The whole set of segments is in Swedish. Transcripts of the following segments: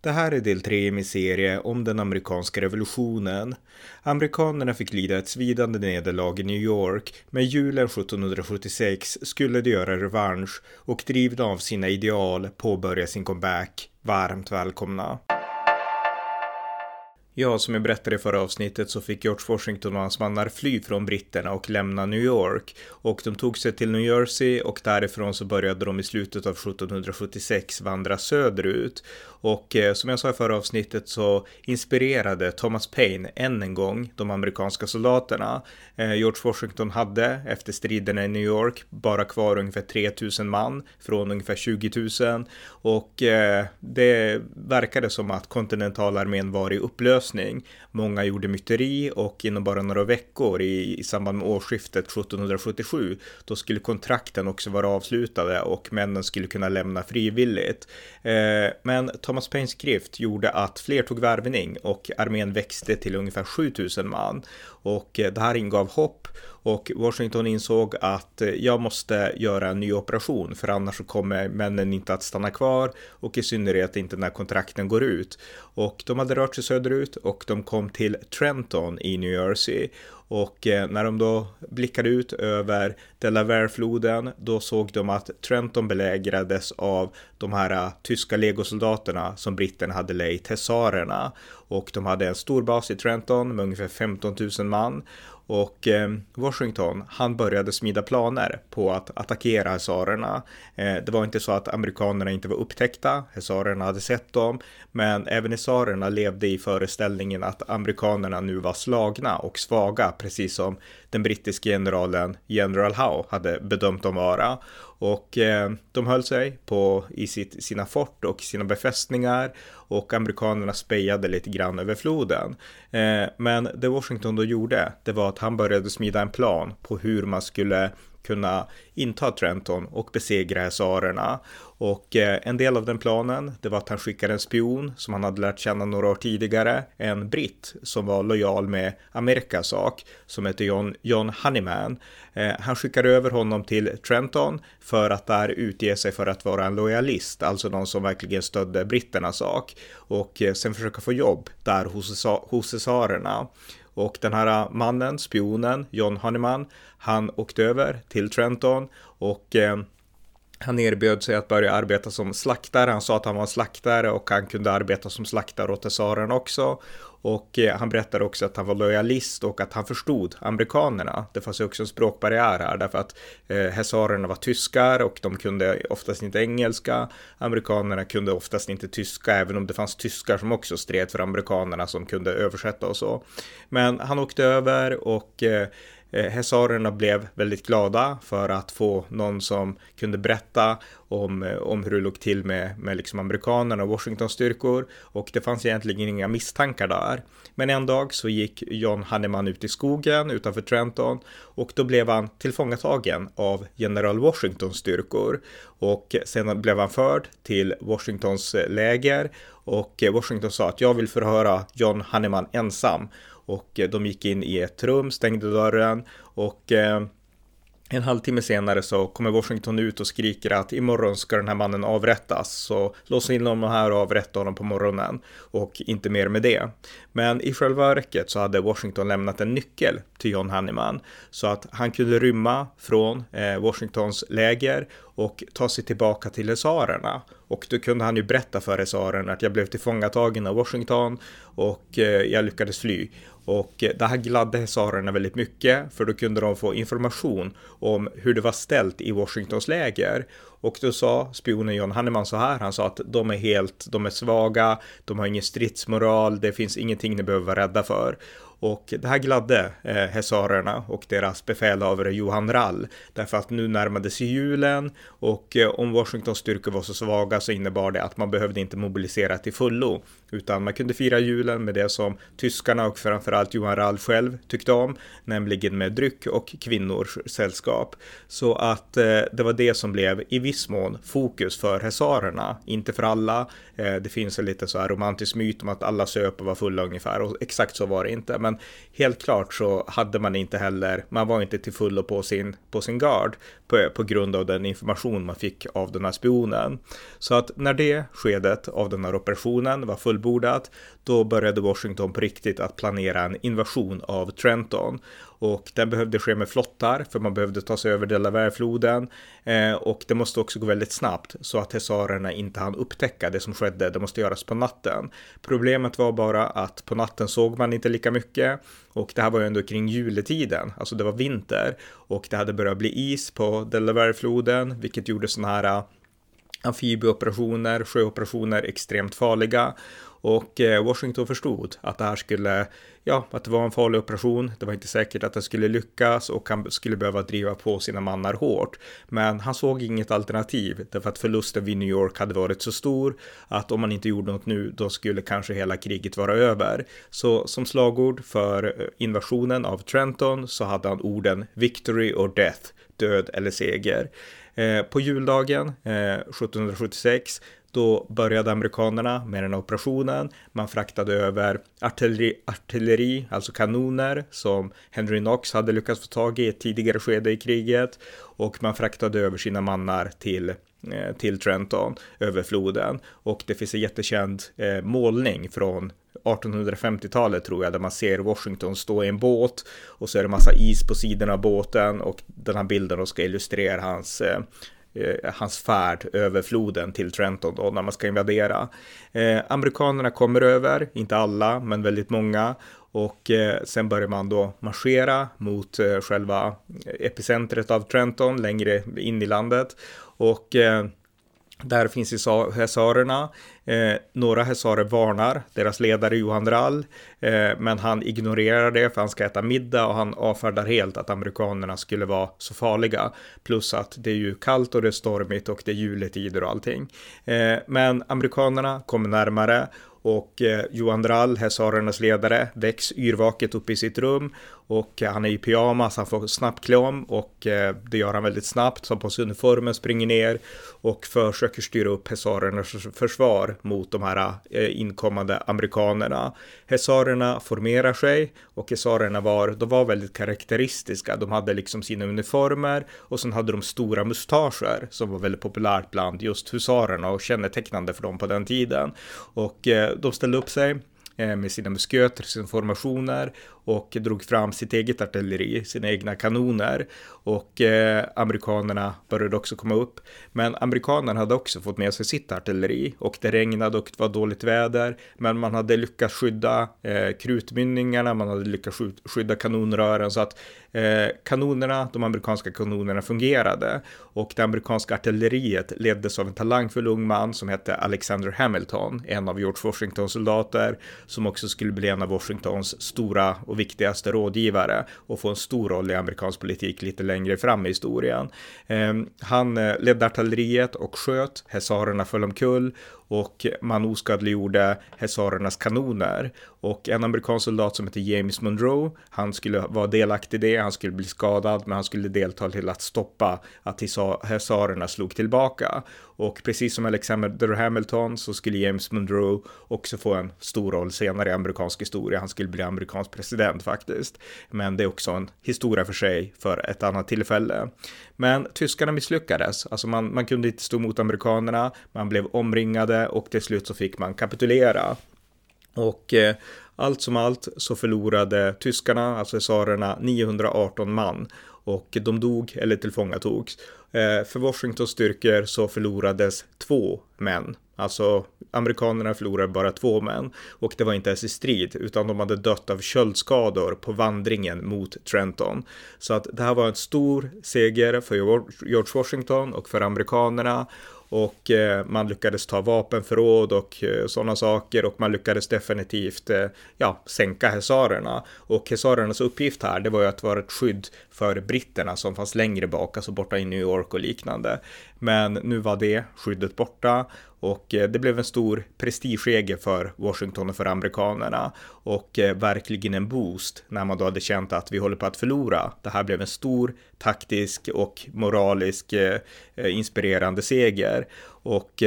Det här är del 3 i min serie om den amerikanska revolutionen. Amerikanerna fick lida ett svidande nederlag i New York, men julen 1776 skulle de göra revansch och drivna av sina ideal påbörja sin comeback. Varmt välkomna! Ja, som jag berättade i förra avsnittet så fick George Washington och hans mannar fly från britterna och lämna New York. Och de tog sig till New Jersey och därifrån så började de i slutet av 1776 vandra söderut. Och eh, som jag sa i förra avsnittet så inspirerade Thomas Paine än en gång de amerikanska soldaterna. Eh, George Washington hade efter striderna i New York bara kvar ungefär 3000 man från ungefär 20 000 och eh, det verkade som att kontinentalarmén var i upplösning. Många gjorde myteri och inom bara några veckor i, i samband med årsskiftet 1777 då skulle kontrakten också vara avslutade och männen skulle kunna lämna frivilligt. Eh, men Thomas Paines skrift gjorde att fler tog värvning och armén växte till ungefär 7000 man och eh, det här ingav hopp och Washington insåg att eh, jag måste göra en ny operation för annars så kommer männen inte att stanna kvar och i synnerhet inte när kontrakten går ut. Och de hade rört sig söderut och de kom till Trenton i New Jersey. Och eh, när de då blickade ut över Delaware-floden då såg de att Trenton belägrades av de här eh, tyska legosoldaterna som britterna hade lejt hesarerna och de hade en stor bas i Trenton med ungefär 15 000 man och eh, Washington, han började smida planer på att attackera hesarerna. Eh, det var inte så att amerikanerna inte var upptäckta, hesarerna hade sett dem, men även hesarerna levde i föreställningen att amerikanerna nu var slagna och svaga, precis som den brittiske generalen General Howe hade bedömt dem vara. Och eh, de höll sig på, i sitt, sina fort och sina befästningar och amerikanerna spejade lite grann över floden. Eh, men det Washington då gjorde, det var att han började smida en plan på hur man skulle kunna inta Trenton och besegra hasarerna. Och eh, en del av den planen, det var att han skickade en spion som han hade lärt känna några år tidigare, en britt som var lojal med Amerikas sak, som hette John, John Honeyman. Eh, han skickade över honom till Trenton för att där utge sig för att vara en lojalist, alltså någon som verkligen stödde britternas sak och eh, sen försöka få jobb där hos, hos cesarerna. Och den här mannen, spionen, John Honeyman, han åkte över till Trenton och eh, han erbjöd sig att börja arbeta som slaktare. Han sa att han var slaktare och han kunde arbeta som slaktare åt tsaren också. Och eh, han berättade också att han var lojalist och att han förstod amerikanerna. Det fanns ju också en språkbarriär här därför att eh, hesarerna var tyskar och de kunde oftast inte engelska. Amerikanerna kunde oftast inte tyska även om det fanns tyskar som också stred för amerikanerna som kunde översätta och så. Men han åkte över och eh, Eh, hesarerna blev väldigt glada för att få någon som kunde berätta om, eh, om hur det låg till med, med liksom amerikanerna och Washingtons styrkor och det fanns egentligen inga misstankar där. Men en dag så gick John Hanneman ut i skogen utanför Trenton och då blev han tillfångatagen av general Washingtons styrkor och sen blev han förd till Washingtons eh, läger. Och Washington sa att jag vill förhöra John Hanneman ensam och eh, de gick in i ett rum, stängde dörren och eh, en halvtimme senare så kommer Washington ut och skriker att imorgon ska den här mannen avrättas. Så lås in honom här och avrätta honom på morgonen. Och inte mer med det. Men i själva verket så hade Washington lämnat en nyckel till John Hanneman. Så att han kunde rymma från eh, Washingtons läger och ta sig tillbaka till hesarerna. Och då kunde han ju berätta för hesarerna att jag blev tillfångatagen av Washington och eh, jag lyckades fly. Och eh, det här gladde hesarerna väldigt mycket för då kunde de få information om hur det var ställt i Washingtons läger. Och då sa spionen John Hanneman så här, han sa att de är helt, de är svaga, de har ingen stridsmoral, det finns ingenting ni behöver vara rädda för. Och det här gladde eh, hesarerna och deras befälhavare Johan Rall därför att nu närmade sig julen och eh, om Washingtons styrkor var så svaga så innebar det att man behövde inte mobilisera till fullo utan man kunde fira julen med det som tyskarna och framförallt Johan Rall själv tyckte om, nämligen med dryck och kvinnors sällskap. Så att eh, det var det som blev i viss mån fokus för hesarerna, inte för alla. Eh, det finns en lite så här romantisk myt om att alla söp och var fulla ungefär och exakt så var det inte. Men men helt klart så hade man inte heller, man var inte till fullo på sin, på sin gard på, på grund av den information man fick av den här spionen. Så att när det skedet av den här operationen var fullbordat, då började Washington på riktigt att planera en invasion av Trenton. Och den behövde ske med flottar, för man behövde ta sig över Delawarefloden. Eh, och det måste också gå väldigt snabbt, så att hesarerna inte hann upptäcka det som skedde. Det måste göras på natten. Problemet var bara att på natten såg man inte lika mycket. Och det här var ju ändå kring juletiden, alltså det var vinter. Och det hade börjat bli is på Delawarefloden, vilket gjorde sådana här eh, amfibieoperationer, sjöoperationer extremt farliga. Och eh, Washington förstod att det här skulle, ja, att det var en farlig operation. Det var inte säkert att den skulle lyckas och han skulle behöva driva på sina mannar hårt. Men han såg inget alternativ därför att förlusten vid New York hade varit så stor att om man inte gjorde något nu, då skulle kanske hela kriget vara över. Så som slagord för eh, invasionen av Trenton så hade han orden Victory or Death, död eller seger. Eh, på juldagen eh, 1776 då började amerikanerna med den här operationen. Man fraktade över artilleri, artilleri, alltså kanoner som Henry Knox hade lyckats få tag i i ett tidigare skede i kriget. Och man fraktade över sina mannar till eh, till Trenton över floden. Och det finns en jättekänd eh, målning från 1850-talet tror jag, där man ser Washington stå i en båt. Och så är det massa is på sidorna av båten och den här bilden ska illustrera hans eh, eh, hans färd över floden till Trenton då när man ska invadera. Eh, amerikanerna kommer över, inte alla, men väldigt många. Och eh, sen börjar man då marschera mot eh, själva epicentret av Trenton längre in i landet. Och eh, där finns hesarerna. Eh, några hesarer varnar deras ledare Johan Rall, eh, men han ignorerar det för han ska äta middag och han avfärdar helt att amerikanerna skulle vara så farliga. Plus att det är ju kallt och det är stormigt och det är juletider och allting. Eh, men amerikanerna kommer närmare och eh, Johan Drall, hesarernas ledare, väcks yrvaket upp i sitt rum och eh, han är i pyjamas, han får snabbt klä om och eh, det gör han väldigt snabbt, Så tar på sig uniformen, springer ner och försöker styra upp hesarernas försvar mot de här eh, inkommande amerikanerna. Hesarerna formerar sig och hesarerna var, de var väldigt karaktäristiska. De hade liksom sina uniformer och sen hade de stora mustascher som var väldigt populärt bland just husarerna och kännetecknande för dem på den tiden. Och de ställde upp sig med sina musköter, sina formationer och drog fram sitt eget artilleri, sina egna kanoner. Och eh, amerikanerna började också komma upp. Men amerikanerna hade också fått med sig sitt artilleri. Och det regnade och det var dåligt väder. Men man hade lyckats skydda eh, krutmynningarna, man hade lyckats skydda kanonrören. Så att eh, kanonerna, de amerikanska kanonerna fungerade. Och det amerikanska artilleriet leddes av en talangfull ung man som hette Alexander Hamilton, en av George Washingtons soldater som också skulle bli en av Washingtons stora och viktigaste rådgivare och få en stor roll i amerikansk politik lite längre fram i historien. Ehm, han eh, ledde artilleriet och sköt, hesarerna föll omkull och man oskadliggjorde hesarernas kanoner. Och en amerikansk soldat som heter James Monroe, han skulle vara delaktig i det, han skulle bli skadad, men han skulle delta till att stoppa att hesarerna slog tillbaka. Och precis som Alexander Hamilton så skulle James Monroe också få en stor roll senare i amerikansk historia. Han skulle bli amerikansk president faktiskt. Men det är också en historia för sig för ett annat tillfälle. Men tyskarna misslyckades, alltså man, man kunde inte stå emot amerikanerna, man blev omringade och till slut så fick man kapitulera. Och eh, allt som allt så förlorade tyskarna, alltså tsarerna, 918 man och de dog eller tillfångatogs. Eh, för Washingtons styrkor så förlorades två män. Alltså amerikanerna förlorade bara två män och det var inte ens i strid utan de hade dött av köldskador på vandringen mot Trenton. Så att det här var en stor seger för George Washington och för amerikanerna och eh, man lyckades ta vapenförråd och eh, sådana saker och man lyckades definitivt eh, ja, sänka hesarerna. Och hesarernas uppgift här, det var ju att vara ett skydd för britterna som fanns längre bak, alltså borta i New York och liknande. Men nu var det skyddet borta och eh, det blev en stor prestigeseger för Washington och för amerikanerna och eh, verkligen en boost när man då hade känt att vi håller på att förlora. Det här blev en stor taktisk och moralisk eh, eh inspirerande seger och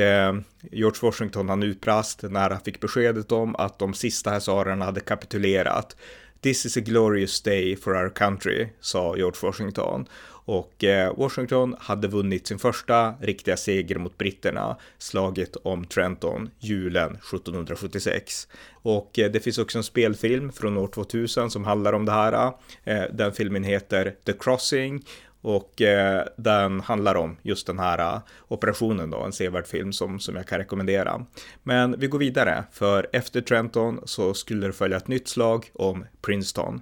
George Washington han utbrast när han fick beskedet om att de sista hasarerna hade kapitulerat. This is a glorious day for our country, sa George Washington. Och eh, Washington hade vunnit sin första riktiga seger mot britterna, slaget om Trenton, julen 1776. Och eh, det finns också en spelfilm från år 2000 som handlar om det här. Eh, den filmen heter The Crossing och eh, den handlar om just den här uh, operationen då, en sevärd film som, som jag kan rekommendera. Men vi går vidare, för efter Trenton så skulle det följa ett nytt slag om Princeton.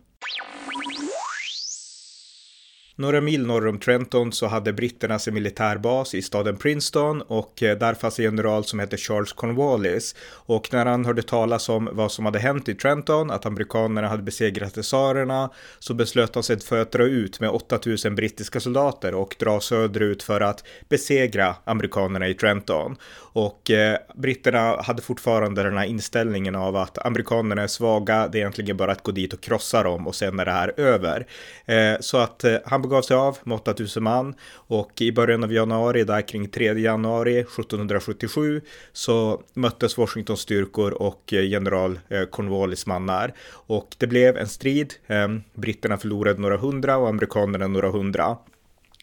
Några mil norr om Trenton så hade britterna sin militärbas i staden Princeton och eh, där fanns en general som hette Charles Cornwallis. Och när han hörde talas om vad som hade hänt i Trenton, att amerikanerna hade besegrat tsarerna, så beslöt han sig för att dra ut med 8000 brittiska soldater och dra söderut för att besegra amerikanerna i Trenton. Och eh, britterna hade fortfarande den här inställningen av att amerikanerna är svaga, det är egentligen bara att gå dit och krossa dem och sen är det här över. Eh, så att eh, han begav sig av med 8000 man och i början av januari, där kring 3 januari 1777, så möttes Washingtons styrkor och eh, general eh, Cornwallis mannar. Och det blev en strid. Eh, britterna förlorade några hundra och amerikanerna några hundra.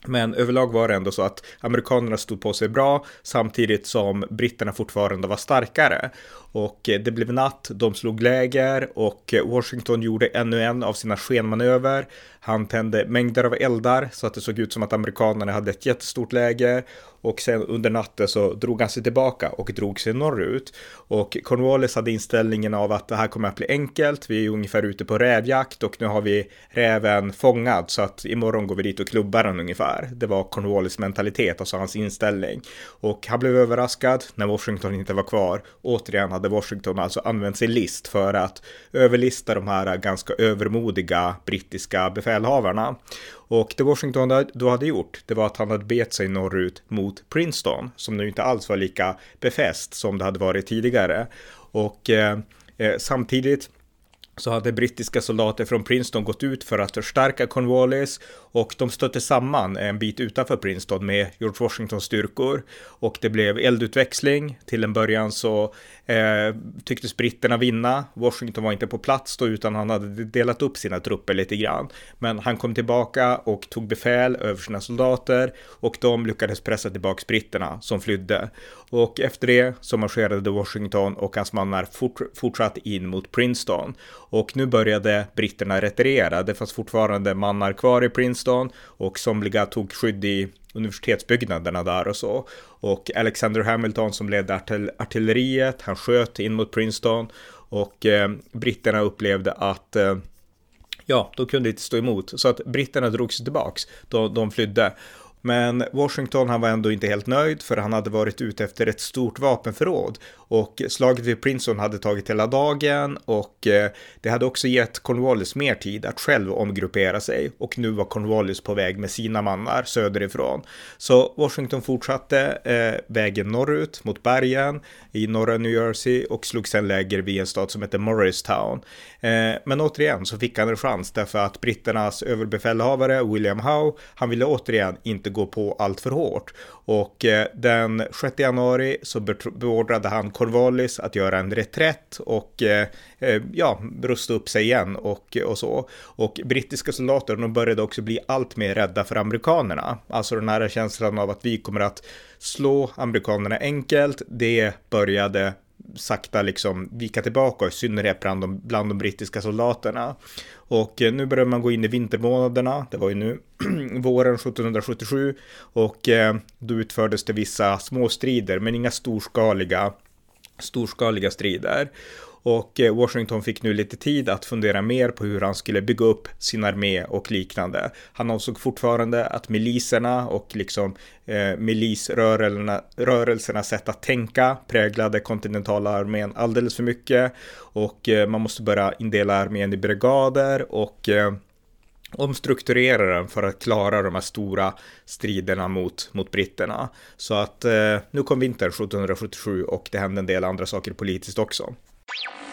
Men överlag var det ändå så att amerikanerna stod på sig bra samtidigt som britterna fortfarande var starkare. Och eh, det blev natt, de slog läger och eh, Washington gjorde ännu en av sina skenmanöver. Han tände mängder av eldar så att det såg ut som att amerikanerna hade ett jättestort läger och sen under natten så drog han sig tillbaka och drog sig norrut. Och Cornwallis hade inställningen av att det här kommer att bli enkelt. Vi är ungefär ute på rävjakt och nu har vi räven fångad så att imorgon går vi dit och klubbar den ungefär. Det var Cornwallis mentalitet, alltså hans inställning. Och han blev överraskad när Washington inte var kvar. Återigen hade Washington alltså använt sin list för att överlista de här ganska övermodiga brittiska befälhavarna. Och det Washington då hade gjort, det var att han hade bet sig norrut mot Princeton, som nu inte alls var lika befäst som det hade varit tidigare. Och eh, eh samtidigt så hade brittiska soldater från Princeton gått ut för att förstärka Cornwallis och de stötte samman en bit utanför Princeton med George Washingtons styrkor och det blev eldutväxling. Till en början så eh, tycktes britterna vinna. Washington var inte på plats då utan han hade delat upp sina trupper lite grann. Men han kom tillbaka och tog befäl över sina soldater och de lyckades pressa tillbaka britterna som flydde. Och efter det så marscherade Washington och hans mannar fort, fortsatt in mot Princeton. Och nu började britterna retirera. Det fanns fortfarande mannar kvar i Princeton och somliga tog skydd i universitetsbyggnaderna där och så. Och Alexander Hamilton som ledde artil artilleriet, han sköt in mot Princeton och eh, britterna upplevde att eh, ja, de kunde inte stå emot. Så att britterna drog sig tillbaks, de, de flydde. Men Washington han var ändå inte helt nöjd för han hade varit ute efter ett stort vapenförråd och slaget vid Princeton hade tagit hela dagen och eh, det hade också gett Cornwallis mer tid att själv omgruppera sig och nu var Cornwallis på väg med sina mannar söderifrån. Så Washington fortsatte eh, vägen norrut mot bergen i norra New Jersey och slog sedan läger vid en stad som heter Morristown. Eh, men återigen så fick han en chans därför att britternas överbefälhavare William Howe, han ville återigen inte gå på allt för hårt och eh, den 6 januari så beordrade han Corvallis att göra en reträtt och eh, eh, ja, rusta upp sig igen och, och så. Och brittiska soldater, de började också bli allt mer rädda för amerikanerna. Alltså den här känslan av att vi kommer att slå amerikanerna enkelt, det började sakta liksom vika tillbaka, i synnerhet bland de, bland de brittiska soldaterna. Och eh, nu börjar man gå in i vintermånaderna, det var ju nu våren 1777 och eh, då utfördes det vissa små strider men inga storskaliga storskaliga strider och eh, Washington fick nu lite tid att fundera mer på hur han skulle bygga upp sin armé och liknande. Han avsåg fortfarande att miliserna och liksom eh, milisrörelsernas sätt att tänka präglade kontinentala armén alldeles för mycket och eh, man måste börja indela armén i brigader och eh, omstrukturera den för att klara de här stora striderna mot, mot britterna. Så att eh, nu kom vintern 1777 och det hände en del andra saker politiskt också. you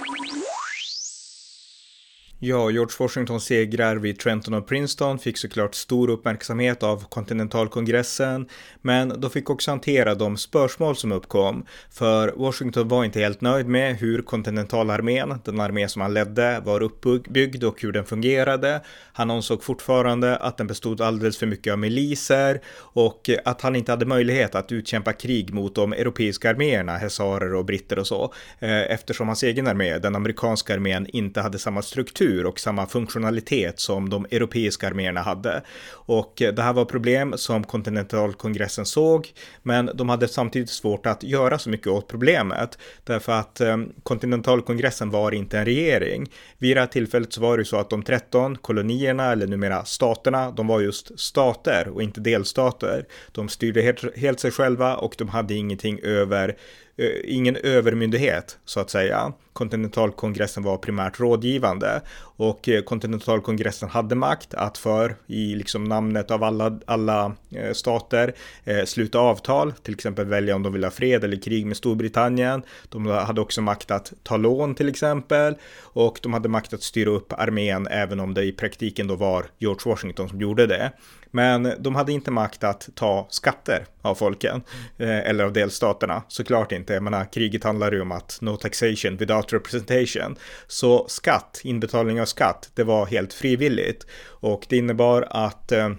Ja, George Washingtons segrar vid Trenton och Princeton fick såklart stor uppmärksamhet av kontinentalkongressen, men de fick också hantera de spörsmål som uppkom, för Washington var inte helt nöjd med hur kontinentalarmén, den armé som han ledde, var uppbyggd och hur den fungerade. Han ansåg fortfarande att den bestod alldeles för mycket av miliser och att han inte hade möjlighet att utkämpa krig mot de europeiska arméerna, hesarer och britter och så, eh, eftersom hans egen armé, den amerikanska armén, inte hade samma struktur struktur och samma funktionalitet som de europeiska arméerna hade. Och det här var problem som kontinentalkongressen såg, men de hade samtidigt svårt att göra så mycket åt problemet, därför att eh, kontinentalkongressen var inte en regering. Vid det här tillfället så var det så att de 13 kolonierna, eller numera staterna, de var just stater och inte delstater. De styrde helt, helt sig själva och de hade ingenting över Eh, ingen övermyndighet så att säga. Kontinentalkongressen var primärt rådgivande och eh, kontinentalkongressen hade makt att för i liksom namnet av alla, alla eh, stater eh, sluta avtal, till exempel välja om de vill ha fred eller krig med Storbritannien. De hade också makt att ta lån till exempel och de hade makt att styra upp armén även om det i praktiken då var George Washington som gjorde det. Men de hade inte makt att ta skatter av folken eh, eller av delstaterna. Såklart inte. Jag menar, kriget handlar ju om att no taxation without representation. Så skatt, inbetalning av skatt, det var helt frivilligt och det innebar att eh,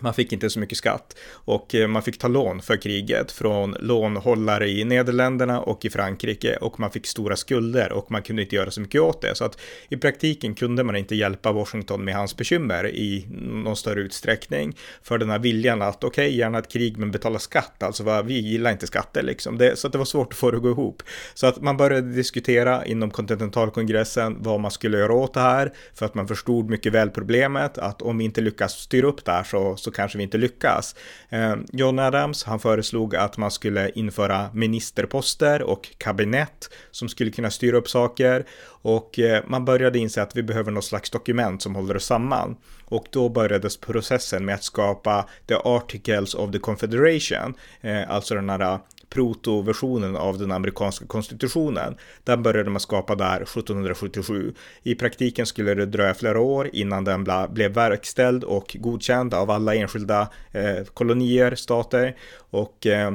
man fick inte så mycket skatt och eh, man fick ta lån för kriget från lånhållare i Nederländerna och i Frankrike och man fick stora skulder och man kunde inte göra så mycket åt det. Så att i praktiken kunde man inte hjälpa Washington med hans bekymmer i någon större utsträckning för den här viljan att okej, okay, gärna ett krig men betala skatt. Alltså vi gillar inte skatter liksom. Det, så att det var svårt att få det att gå ihop. Så att man började diskutera inom kontinentalkongressen vad man skulle göra åt det här för att man förstod mycket väl problemet att om vi inte lyckas styra upp det här så så kanske vi inte lyckas. Eh, John Adams, han föreslog att man skulle införa ministerposter och kabinett som skulle kunna styra upp saker och eh, man började inse att vi behöver något slags dokument som håller oss samman. Och då börjades processen med att skapa the Articles of the Confederation, eh, alltså den här protoversionen av den amerikanska konstitutionen. Den började man skapa där 1777. I praktiken skulle det dröja flera år innan den blev verkställd och godkänd av alla enskilda eh, kolonier, stater och eh,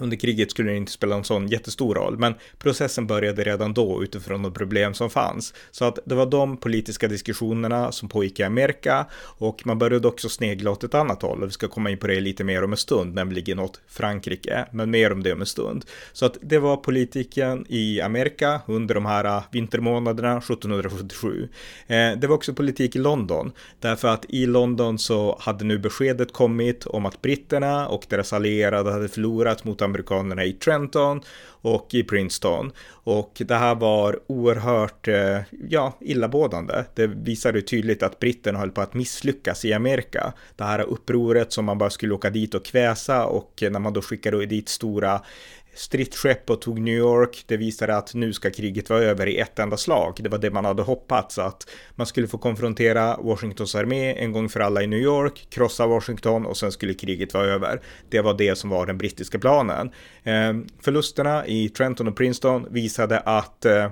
under kriget skulle det inte spela en sån jättestor roll, men processen började redan då utifrån de problem som fanns. Så att det var de politiska diskussionerna som pågick i Amerika och man började också snegla åt ett annat håll. och Vi ska komma in på det lite mer om en stund, nämligen åt Frankrike, men mer om det om en stund. Så att det var politiken i Amerika under de här äh, vintermånaderna 1777. Eh, det var också politik i London, därför att i London så hade nu beskedet kommit om att britterna och deras allierade hade förlorat mot amerikanerna i Trenton och i Princeton. Och det här var oerhört, eh, ja, illabådande. Det visade tydligt att britterna höll på att misslyckas i Amerika. Det här upproret som man bara skulle åka dit och kväsa och när man då skickade dit stora stridsskepp och tog New York. Det visade att nu ska kriget vara över i ett enda slag. Det var det man hade hoppats att man skulle få konfrontera Washingtons armé en gång för alla i New York, krossa Washington och sen skulle kriget vara över. Det var det som var den brittiska planen. Ehm, förlusterna i Trenton och Princeton visade att eh,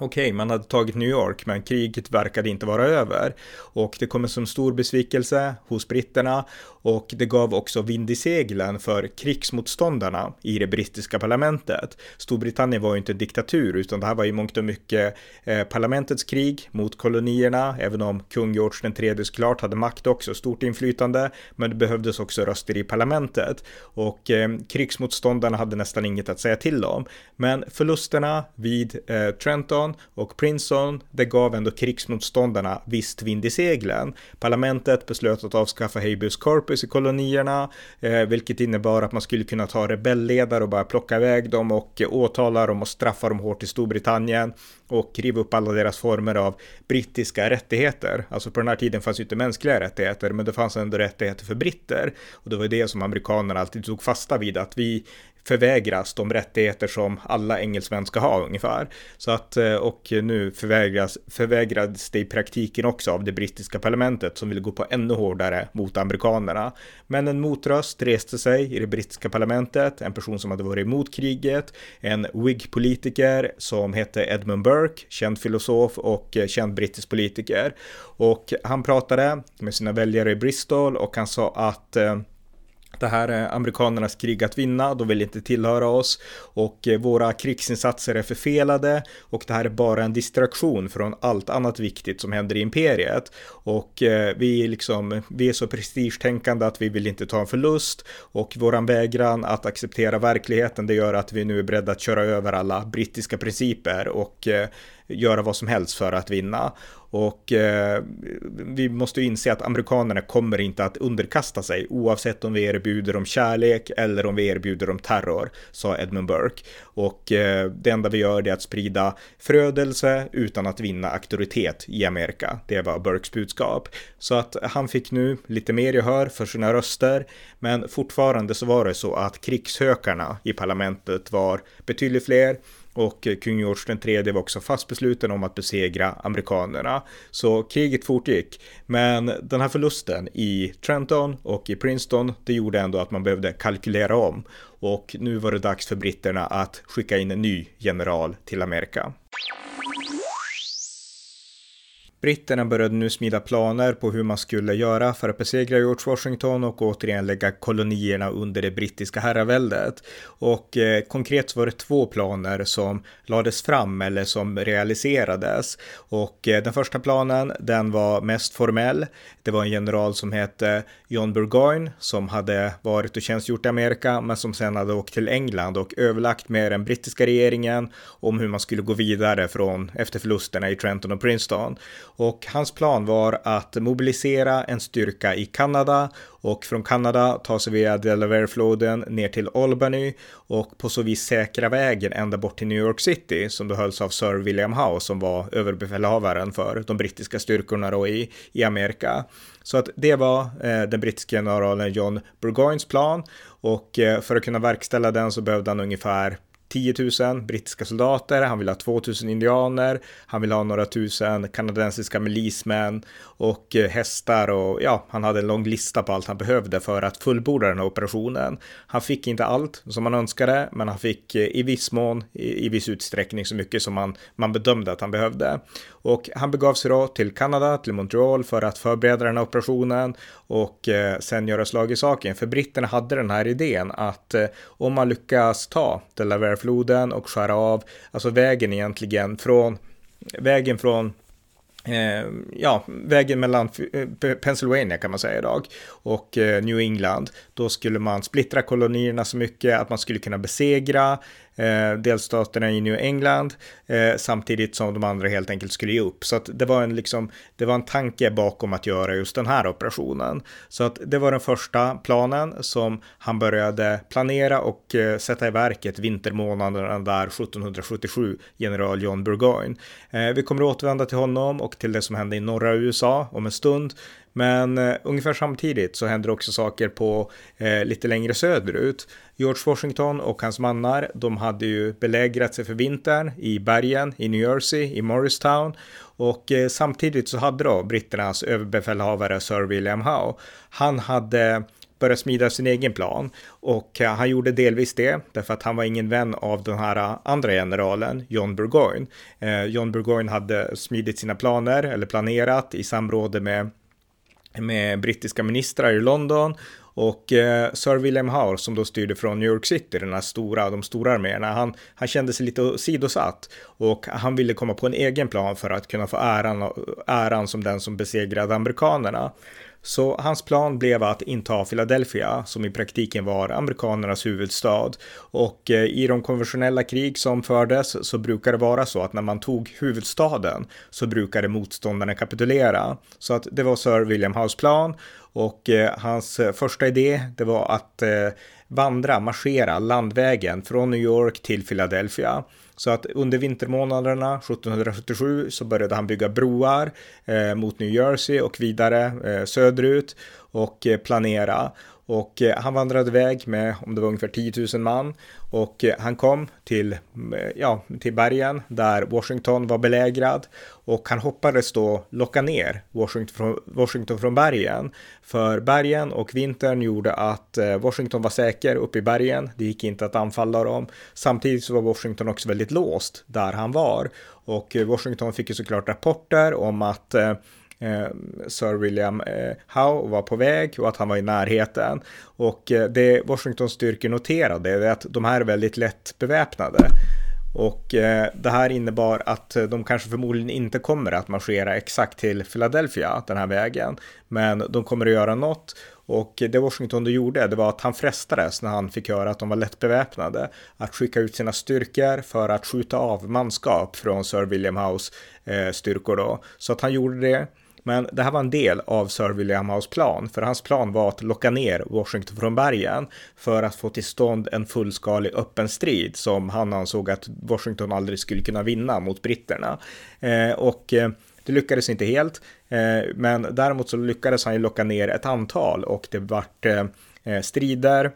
Okej, okay, man hade tagit New York, men kriget verkade inte vara över. Och det kom som stor besvikelse hos britterna och det gav också vind i seglen för krigsmotståndarna i det brittiska parlamentet. Storbritannien var ju inte diktatur, utan det här var i mångt och mycket eh, parlamentets krig mot kolonierna, även om kung George den tredje såklart hade makt också, stort inflytande, men det behövdes också röster i parlamentet. Och eh, krigsmotståndarna hade nästan inget att säga till om. Men förlusterna vid eh, Trenton Trenton och Princeton, det gav ändå krigsmotståndarna visst vind i seglen. Parlamentet beslöt att avskaffa habeas corpus i kolonierna, eh, vilket innebar att man skulle kunna ta rebellledare och bara plocka iväg dem och åtala dem och straffa dem hårt i Storbritannien och riva upp alla deras former av brittiska rättigheter. Alltså på den här tiden fanns ju inte mänskliga rättigheter, men det fanns ändå rättigheter för britter. Och det var det som amerikanerna alltid tog fasta vid, att vi förvägras de rättigheter som alla engelsmän ska ha ungefär. Så att, eh, och nu förvägras, förvägrades det i praktiken också av det brittiska parlamentet som ville gå på ännu hårdare mot amerikanerna. Men en motröst reste sig i det brittiska parlamentet, en person som hade varit emot kriget, en Whig-politiker som hette Edmund Burke, känd filosof och eh, känd brittisk politiker. Och han pratade med sina väljare i Bristol och han sa att eh, det här är amerikanernas krig att vinna, de vill inte tillhöra oss och eh, våra krigsinsatser är förfelade och det här är bara en distraktion från allt annat viktigt som händer i imperiet. Och eh, vi är liksom, vi är så prestigetänkande att vi vill inte ta en förlust och våran vägran att acceptera verkligheten det gör att vi nu är beredda att köra över alla brittiska principer och eh, göra vad som helst för att vinna. Och eh, vi måste inse att amerikanerna kommer inte att underkasta sig oavsett om vi erbjuder dem kärlek eller om vi erbjuder dem terror, sa Edmund Burke. Och eh, det enda vi gör är att sprida förödelse utan att vinna auktoritet i Amerika. Det var Burkes budskap. Så att han fick nu lite mer gehör för sina röster, men fortfarande så var det så att krigshökarna i parlamentet var betydligt fler och eh, kung George III var också fast besluten om att besegra amerikanerna. Så kriget fortgick. Men den här förlusten i Trenton och i Princeton, det gjorde ändå att man behövde kalkylera om. Och nu var det dags för britterna att skicka in en ny general till Amerika. Britterna började nu smida planer på hur man skulle göra för att besegra George Washington och återigen lägga kolonierna under det brittiska herraväldet. Och eh, konkret var det två planer som lades fram eller som realiserades. Och eh, den första planen, den var mest formell. Det var en general som hette John Burgoyne som hade varit och tjänstgjort i Amerika men som sen hade åkt till England och överlagt med den brittiska regeringen om hur man skulle gå vidare från efter förlusterna i Trenton och Princeton. Och hans plan var att mobilisera en styrka i Kanada och från Kanada ta sig via Delawarefloden ner till Albany och på så vis säkra vägen ända bort till New York City som då hölls av Sir William Howe som var överbefälhavaren för de brittiska styrkorna då i, i Amerika. Så att det var eh, den brittiska generalen John Burgoynes plan och eh, för att kunna verkställa den så behövde han ungefär 10 000 brittiska soldater, han vill ha 2 000 indianer, han vill ha några tusen kanadensiska milismän och eh, hästar och ja, han hade en lång lista på allt han behövde för att fullborda den här operationen. Han fick inte allt som han önskade, men han fick eh, i viss mån, i, i viss utsträckning så mycket som man, man bedömde att han behövde. Och han begav sig då till Kanada, till Montreal för att förbereda den här operationen och eh, sen göra slag i saken. För britterna hade den här idén att eh, om man lyckas ta floden och skära av, alltså vägen egentligen från, vägen från Eh, ja, vägen mellan eh, Pennsylvania kan man säga idag och eh, New England. Då skulle man splittra kolonierna så mycket att man skulle kunna besegra eh, delstaterna i New England eh, samtidigt som de andra helt enkelt skulle ge upp. Så att det var en liksom, det var en tanke bakom att göra just den här operationen. Så att det var den första planen som han började planera och eh, sätta i verket vintermånaderna där 1777, general John Burgoyne. Eh, vi kommer att återvända till honom och till det som hände i norra USA om en stund. Men eh, ungefär samtidigt så händer också saker på eh, lite längre söderut. George Washington och hans mannar, de hade ju belägrat sig för vintern i bergen i New Jersey, i Morristown. Och eh, samtidigt så hade då britternas överbefälhavare Sir William Howe, han hade börja smida sin egen plan och eh, han gjorde delvis det därför att han var ingen vän av den här eh, andra generalen John Burgoyne. Eh, John Burgoyne hade smidit sina planer eller planerat i samråd med med brittiska ministrar i London och eh, Sir William Howe som då styrde från New York City, den här stora, de stora arméerna, han, han kände sig lite sidosatt och han ville komma på en egen plan för att kunna få äran, äran som den som besegrade amerikanerna. Så hans plan blev att inta Philadelphia, som i praktiken var amerikanernas huvudstad. Och eh, i de konventionella krig som fördes så brukar det vara så att när man tog huvudstaden så brukade motståndarna kapitulera. Så att det var Sir William House plan och eh, hans första idé det var att eh, vandra, marschera landvägen från New York till Philadelphia. Så att under vintermånaderna 1777 så började han bygga broar eh, mot New Jersey och vidare eh, söderut och eh, planera. Och eh, han vandrade iväg med, om det var ungefär 10 000 man. Och eh, han kom till, ja, till bergen där Washington var belägrad. Och han hoppades då locka ner Washington från, Washington från bergen. För bergen och vintern gjorde att eh, Washington var säker uppe i bergen. Det gick inte att anfalla dem. Samtidigt så var Washington också väldigt låst där han var. Och Washington fick ju såklart rapporter om att eh, Eh, Sir William eh, Howe var på väg och att han var i närheten. Och eh, det Washingtons styrkor noterade är att de här är väldigt lätt beväpnade. Och eh, det här innebar att de kanske förmodligen inte kommer att marschera exakt till Philadelphia den här vägen. Men de kommer att göra något. Och det Washington då gjorde, det var att han frestades när han fick höra att de var lätt beväpnade. Att skicka ut sina styrkor för att skjuta av manskap från Sir William House eh, styrkor då. Så att han gjorde det. Men det här var en del av Sir William House plan, för hans plan var att locka ner Washington från bergen för att få till stånd en fullskalig öppen strid som han ansåg att Washington aldrig skulle kunna vinna mot britterna. Eh, och eh, det lyckades inte helt, eh, men däremot så lyckades han ju locka ner ett antal och det vart eh, eh strider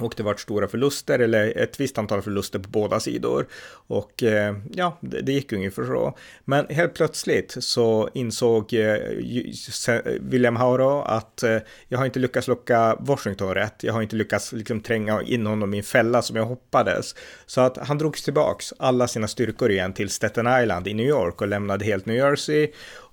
och det varit stora förluster eller ett visst antal förluster på båda sidor. Och eh, ja, det, det, gick ungefär så. Men helt plötsligt så insåg eh, William Hauro att eh, jag har inte lyckats locka Washington rätt. Jag har inte lyckats liksom tränga in honom i en fälla som jag hoppades. Så att han drogs tillbaks alla sina styrkor igen till Staten Island i New York och lämnade helt New Jersey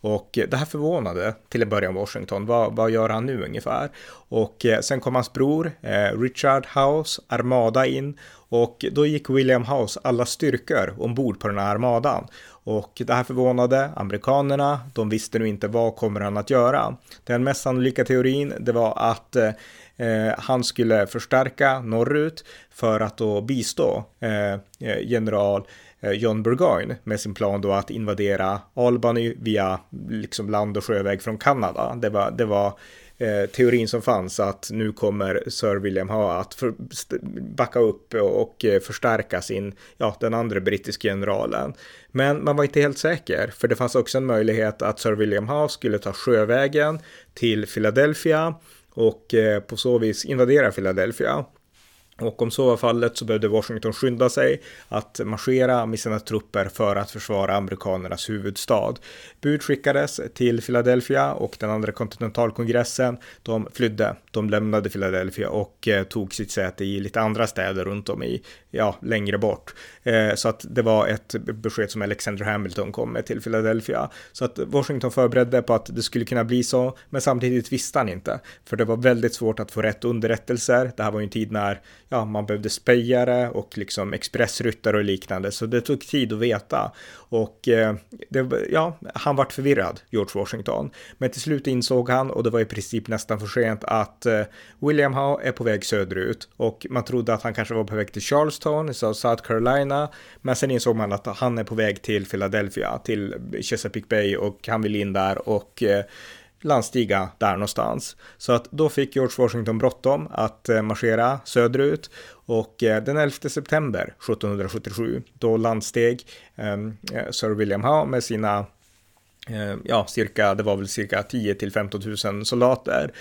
och det här förvånade till en början Washington. Vad, vad gör han nu ungefär? Och eh, sen kom hans bror eh, Richard House armada in och då gick William House alla styrkor ombord på den här armadan. Och det här förvånade amerikanerna. De visste nu inte vad kommer han att göra. Den mest sannolika teorin det var att eh, eh han skulle förstärka norrut för att då bistå eh, general Eh, John Burgoyne med sin plan då att invadera Albany via liksom land och sjöväg från Kanada. Det var, det var eh, teorin som fanns att nu kommer Sir William ha att för, backa upp och, och eh, förstärka sin, ja, den andra brittiska generalen. Men man var inte helt säker, för det fanns också en möjlighet att Sir William Howe skulle ta sjövägen till Philadelphia och eh, på så vis invadera Philadelphia. Och om så var fallet så behövde Washington skynda sig att marschera med sina trupper för att försvara amerikanernas huvudstad. Bud skickades till Philadelphia och den andra kontinentalkongressen, de flydde. De lämnade Philadelphia och eh, tog sitt säte i lite andra städer runt om i, ja, längre bort. Eh, så att det var ett besked som Alexander Hamilton kom med till Philadelphia. Så att Washington förberedde på att det skulle kunna bli så, men samtidigt visste han inte. För det var väldigt svårt att få rätt underrättelser. Det här var ju en tid när ja, man behövde spejare och liksom expressryttare och liknande, så det tog tid att veta. Och eh, det, ja, han vart förvirrad, George Washington. Men till slut insåg han, och det var i princip nästan för sent, att eh, William Howe är på väg söderut. Och man trodde att han kanske var på väg till Charleston, i South Carolina. Men sen insåg man att han är på väg till Philadelphia, till Chesapeake Bay och han vill in där och eh, landstiga där någonstans. Så att då fick George Washington bråttom att eh, marschera söderut och eh, den 11 september 1777 då landsteg ehm, eh, Sir William Howe med sina eh, ja, cirka, det var väl cirka 10 till 15 000 soldater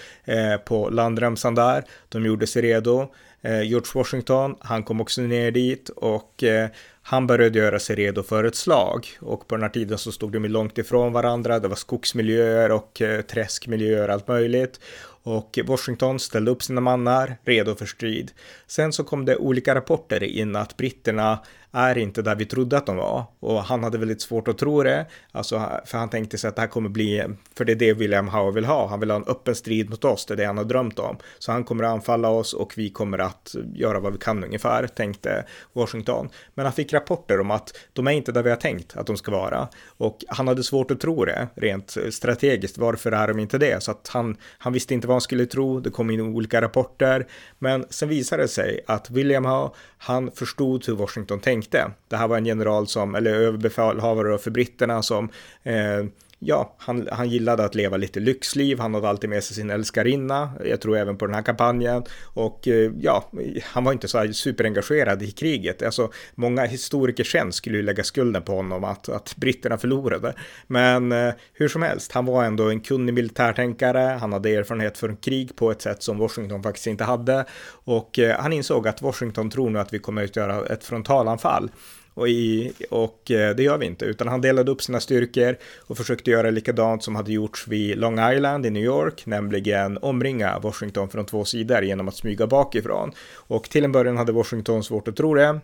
på landremsan där. De gjorde sig redo. Eh, George Washington, han kom också ner dit och eh, han började göra sig redo för ett slag och på den här tiden så stod de långt ifrån varandra. Det var skogsmiljöer och eh, träskmiljöer, allt möjligt. Och Washington ställde upp sina mannar redo för strid. Sen så kom det olika rapporter in att britterna är inte där vi trodde att de var. Och han hade väldigt svårt att tro det. Alltså, för han tänkte sig att det här kommer bli, för det är det William Howe vill ha. Han vill ha en öppen strid mot oss, det är det han har drömt om. Så han kommer att anfalla oss och vi kommer att göra vad vi kan ungefär, tänkte Washington. Men han fick rapporter om att de är inte där vi har tänkt att de ska vara. Och han hade svårt att tro det, rent strategiskt. Varför är de inte det? Så att han, han visste inte vad han skulle tro. Det kom in olika rapporter. Men sen visade det sig att William Howe, han förstod hur Washington tänkte. Det här var en general som, eller överbefälhavare för britterna som eh, ja, han, han gillade att leva lite lyxliv, han hade alltid med sig sin älskarinna, jag tror även på den här kampanjen, och eh, ja, han var inte så superengagerad i kriget. Alltså, många historiker sen skulle ju lägga skulden på honom att, att britterna förlorade. Men eh, hur som helst, han var ändå en kunnig militärtänkare, han hade erfarenhet från krig på ett sätt som Washington faktiskt inte hade, och eh, han insåg att Washington tror nu att vi kommer att göra ett frontalanfall. Och, i, och eh, det gör vi inte, utan han delade upp sina styrkor och försökte göra likadant som hade gjorts vid Long Island i New York, nämligen omringa Washington från två sidor genom att smyga bakifrån. Och till en början hade Washington svårt att tro det,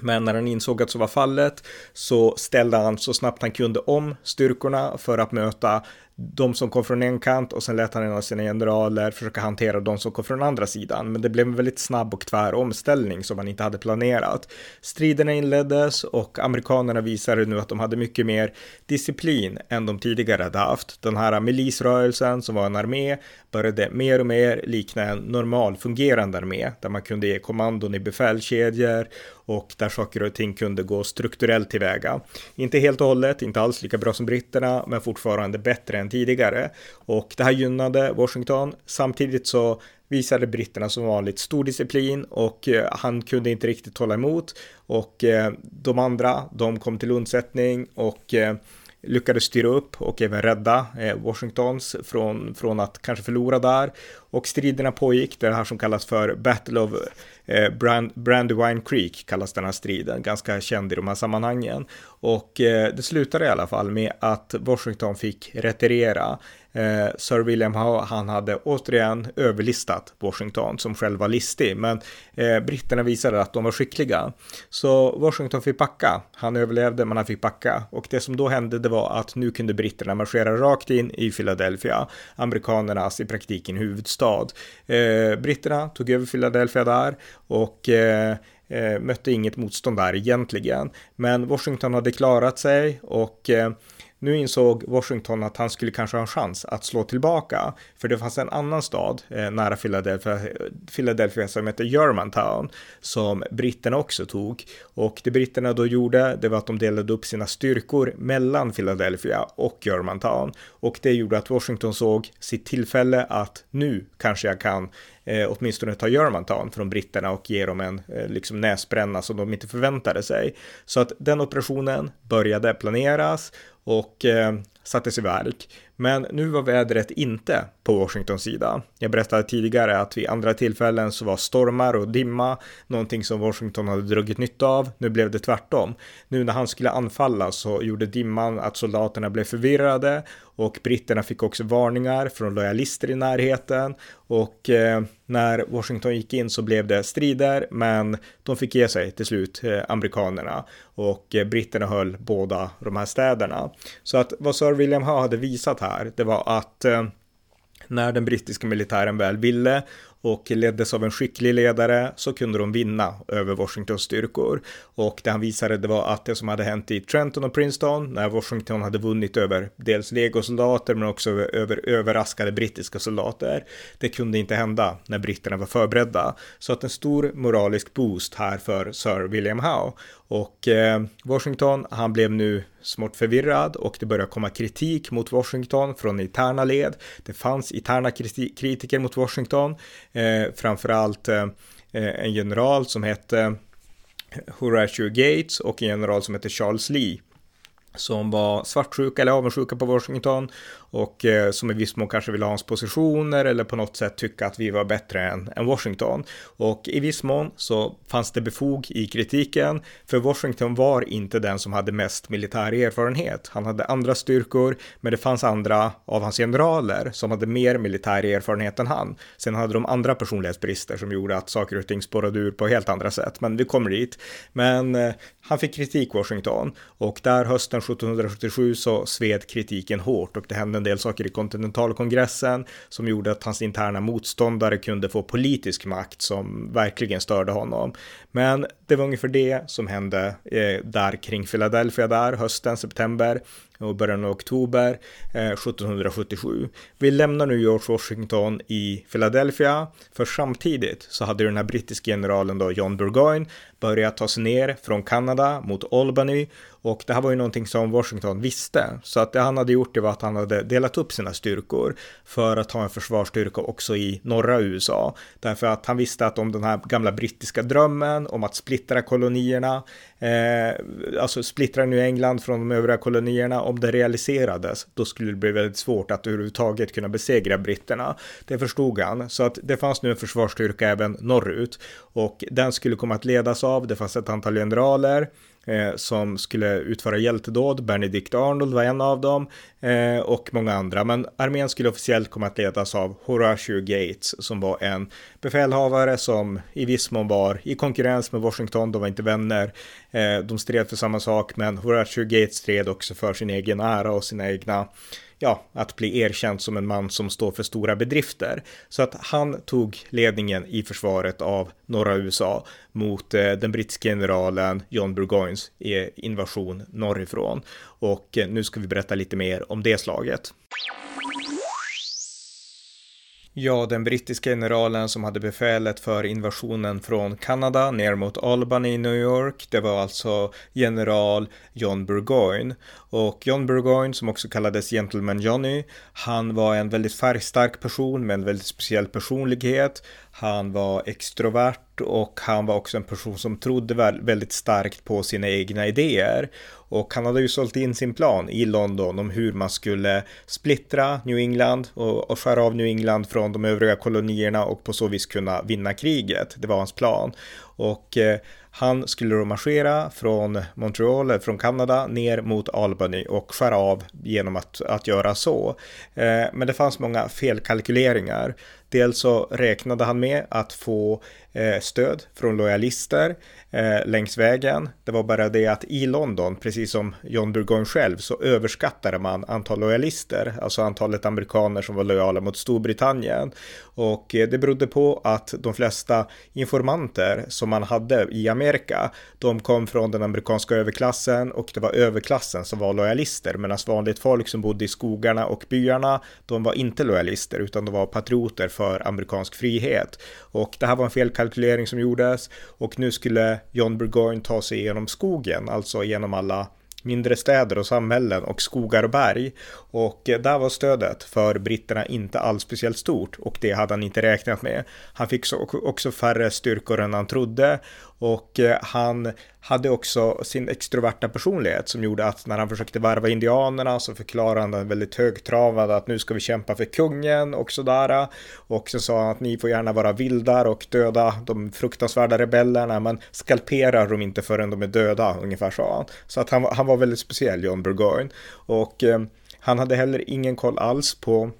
men när han insåg att så var fallet så ställde han så snabbt han kunde om styrkorna för att möta de som kom från en kant och sen lät han en av sina generaler försöka hantera de som kom från andra sidan. Men det blev en väldigt snabb och tvär omställning som man inte hade planerat. Striderna inleddes och amerikanerna visade nu att de hade mycket mer disciplin än de tidigare hade haft. Den här milisrörelsen som var en armé började mer och mer likna en normal fungerande armé där man kunde ge kommandon i befälskedjor och där saker och ting kunde gå strukturellt tillväga. Inte helt och hållet, inte alls lika bra som britterna, men fortfarande bättre än tidigare. Och det här gynnade Washington. Samtidigt så visade britterna som vanligt stor disciplin och eh, han kunde inte riktigt hålla emot. Och eh, de andra, de kom till undsättning och eh, lyckades styra upp och även rädda Washingtons från, från att kanske förlora där. Och striderna pågick, det här som kallas för Battle of eh, Brand, Brandywine Creek kallas den här striden, ganska känd i de här sammanhangen. Och eh, det slutade i alla fall med att Washington fick retirera. Eh, Sir William Howe, han hade återigen överlistat Washington som själv var listig, men eh, britterna visade att de var skickliga. Så Washington fick backa. Han överlevde, men han fick backa. Och det som då hände, det var att nu kunde britterna marschera rakt in i Philadelphia, amerikanernas i praktiken huvudstad. Eh, britterna tog över Philadelphia där och eh, eh, mötte inget motstånd där egentligen. Men Washington hade klarat sig och eh, nu insåg Washington att han skulle kanske ha en chans att slå tillbaka, för det fanns en annan stad eh, nära Philadelphia, Philadelphia som hette Germantown, som britterna också tog. Och det britterna då gjorde, det var att de delade upp sina styrkor mellan Philadelphia och Germantown. Och det gjorde att Washington såg sitt tillfälle att nu kanske jag kan eh, åtminstone ta Germantown från britterna och ge dem en eh, liksom näsbränna som de inte förväntade sig. Så att den operationen började planeras och eh, sattes i verk. Men nu var vädret inte på Washingtons sida. Jag berättade tidigare att vid andra tillfällen så var stormar och dimma någonting som Washington hade dragit nytta av. Nu blev det tvärtom. Nu när han skulle anfalla så gjorde dimman att soldaterna blev förvirrade och britterna fick också varningar från lojalister i närheten och eh, när Washington gick in så blev det strider men de fick ge sig till slut, eh, amerikanerna och eh, britterna höll båda de här städerna. Så att vad Sir William Howe hade visat här, det var att eh, när den brittiska militären väl ville och leddes av en skicklig ledare så kunde de vinna över Washingtons styrkor. Och det han visade det var att det som hade hänt i Trenton och Princeton när Washington hade vunnit över dels legosoldater men också över överraskade brittiska soldater. Det kunde inte hända när britterna var förberedda. Så att en stor moralisk boost här för Sir William Howe. Och eh, Washington, han blev nu smått förvirrad och det började komma kritik mot Washington från interna led. Det fanns interna kritiker mot Washington, eh, framförallt eh, eh, en general som hette Horatio Gates och en general som hette Charles Lee som var svartsjuka eller avundsjuka på Washington och eh, som i viss mån kanske ville ha hans positioner eller på något sätt tycka att vi var bättre än, än Washington. Och i viss mån så fanns det befog i kritiken, för Washington var inte den som hade mest militär erfarenhet. Han hade andra styrkor, men det fanns andra av hans generaler som hade mer militär erfarenhet än han. Sen hade de andra personlighetsbrister som gjorde att saker och ting spårade ur på helt andra sätt, men vi kommer dit. Men eh, han fick kritik Washington och där hösten sedan 1777 så sved kritiken hårt och det hände en del saker i kontinentalkongressen som gjorde att hans interna motståndare kunde få politisk makt som verkligen störde honom. Men det var ungefär det som hände eh, där kring Philadelphia där hösten, september och början av oktober eh, 1777. Vi lämnar nu George Washington i Philadelphia, för samtidigt så hade den här brittiska generalen då John Burgoyne börjat ta sig ner från Kanada mot Albany och det här var ju någonting som Washington visste. Så att det han hade gjort det var att han hade delat upp sina styrkor för att ha en försvarsstyrka också i norra USA. Därför att han visste att om den här gamla brittiska drömmen om att splittra kolonierna, eh, alltså splittra nu England från de övriga kolonierna, om det realiserades, då skulle det bli väldigt svårt att överhuvudtaget kunna besegra britterna. Det förstod han, så att det fanns nu en försvarsstyrka även norrut. Och den skulle komma att ledas av, det fanns ett antal generaler, eh, som skulle utföra hjältedåd. Benedict Arnold var en av dem eh, och många andra. Men armén skulle officiellt komma att ledas av Horatio Gates som var en befälhavare som i viss mån var i konkurrens med Washington. De var inte vänner. Eh, de stred för samma sak, men Horatio Gates stred också för sin egen ära och sina egna ja, att bli erkänd som en man som står för stora bedrifter. Så att han tog ledningen i försvaret av norra USA mot eh, den brittiske generalen John Burgoynes eh, invasion norrifrån. Och eh, nu ska vi berätta lite mer om det slaget. Ja, den brittiska generalen som hade befälet för invasionen från Kanada ner mot Albany i New York, det var alltså general John Burgoyne. Och John Burgoyne, som också kallades Gentleman Johnny, han var en väldigt färgstark person med en väldigt speciell personlighet. Han var extrovert och han var också en person som trodde väldigt starkt på sina egna idéer. Och han hade ju sålt in sin plan i London om hur man skulle splittra New England och, och skära av New England från de övriga kolonierna och på så vis kunna vinna kriget. Det var hans plan. Och eh, han skulle då marschera från Montreal, från Kanada, ner mot Albany och skära av genom att, att göra så. Eh, men det fanns många felkalkyleringar. Dels så räknade han med att få eh, stöd från lojalister eh, längs vägen. Det var bara det att i London, precis som John Burgoyne själv, så överskattade man antal lojalister, alltså antalet amerikaner som var lojala mot Storbritannien. Och eh, det berodde på att de flesta informanter som man hade i Amerika, de kom från den amerikanska överklassen och det var överklassen som var lojalister, medan vanligt folk som bodde i skogarna och byarna, de var inte lojalister utan de var patrioter för amerikansk frihet. Och det här var en felkalkylering som gjordes och nu skulle John Burgoyne ta sig igenom skogen, alltså genom alla mindre städer och samhällen och skogar och berg. Och där var stödet för britterna inte alls speciellt stort och det hade han inte räknat med. Han fick också färre styrkor än han trodde och eh, han hade också sin extroverta personlighet som gjorde att när han försökte varva indianerna så förklarade han väldigt högtravande att nu ska vi kämpa för kungen och sådär. Och så sa han att ni får gärna vara vildar och döda de fruktansvärda rebellerna men skalpera dem inte förrän de är döda, ungefär sa han. Så att han, han var väldigt speciell, John Burgoyne. Och eh, han hade heller ingen koll alls på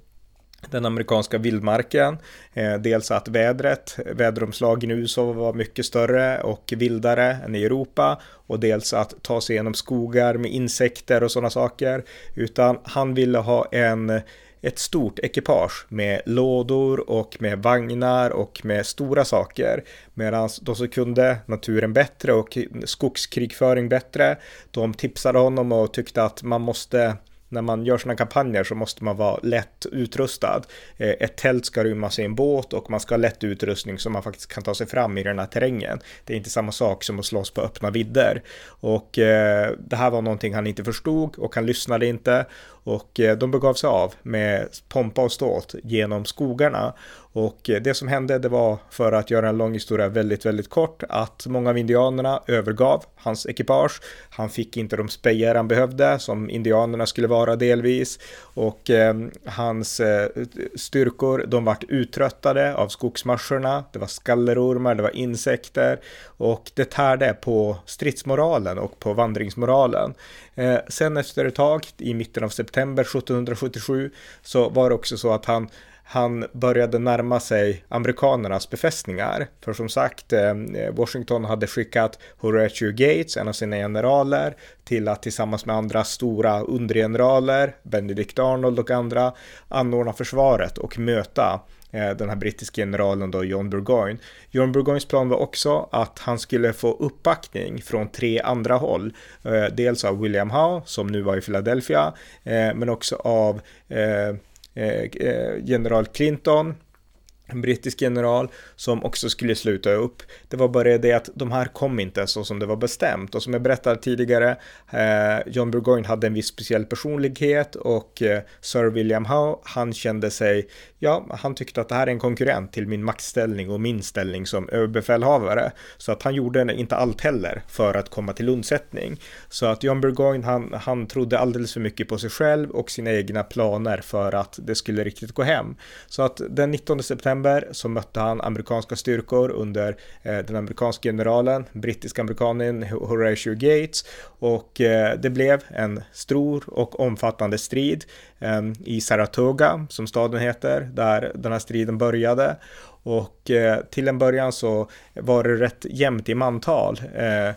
den amerikanska vildmarken. Eh, dels att vädret, väderomslagen i USA var mycket större och vildare än i Europa och dels att ta sig genom skogar med insekter och sådana saker. Utan han ville ha en ett stort ekipage med lådor och med vagnar och med stora saker. Medan de som kunde naturen bättre och skogskrigföring bättre, de tipsade honom och tyckte att man måste när man gör sådana kampanjer så måste man vara lätt utrustad. Eh, ett tält ska rymmas i en båt och man ska ha lätt utrustning så man faktiskt kan ta sig fram i den här terrängen. Det är inte samma sak som att slåss på öppna vidder. Och eh, det här var någonting han inte förstod och han lyssnade inte. Och eh, de begav sig av med pompa och ståt genom skogarna och eh, det som hände det var, för att göra en lång historia väldigt, väldigt kort, att många av indianerna övergav hans ekipage. Han fick inte de spejar han behövde, som indianerna skulle vara delvis. Och eh, hans eh, styrkor, de vart uttröttade av skogsmarscherna. Det var skallerormar, det var insekter. Och det tärde på stridsmoralen och på vandringsmoralen. Eh, sen efter ett tag, i mitten av september 1777, så var det också så att han han började närma sig amerikanernas befästningar. För som sagt, eh, Washington hade skickat Horatio Gates, en av sina generaler, till att tillsammans med andra stora undergeneraler, Benedict Arnold och andra, anordna försvaret och möta Eh, den här brittiska generalen då John Burgoyne. John Burgoynes plan var också att han skulle få uppbackning från tre andra håll. Eh, dels av William Howe som nu var i Philadelphia, eh, men också av general Clinton en brittisk general som också skulle sluta upp. Det var bara det att de här kom inte så som det var bestämt och som jag berättade tidigare, eh, John Burgoyne hade en viss speciell personlighet och eh, Sir William Howe, han kände sig, ja, han tyckte att det här är en konkurrent till min maktställning och min ställning som överbefälhavare. Så att han gjorde inte allt heller för att komma till undsättning. Så att John Burgoyne, han, han trodde alldeles för mycket på sig själv och sina egna planer för att det skulle riktigt gå hem. Så att den 19 september september så mötte han amerikanska styrkor under eh, den amerikanska generalen, brittiska amerikanen Horatio Gates och eh, det blev en stor och omfattande strid eh, i Saratoga som staden heter, där den här striden började. Och eh, till en början så var det rätt jämnt i mantal. Eh, eh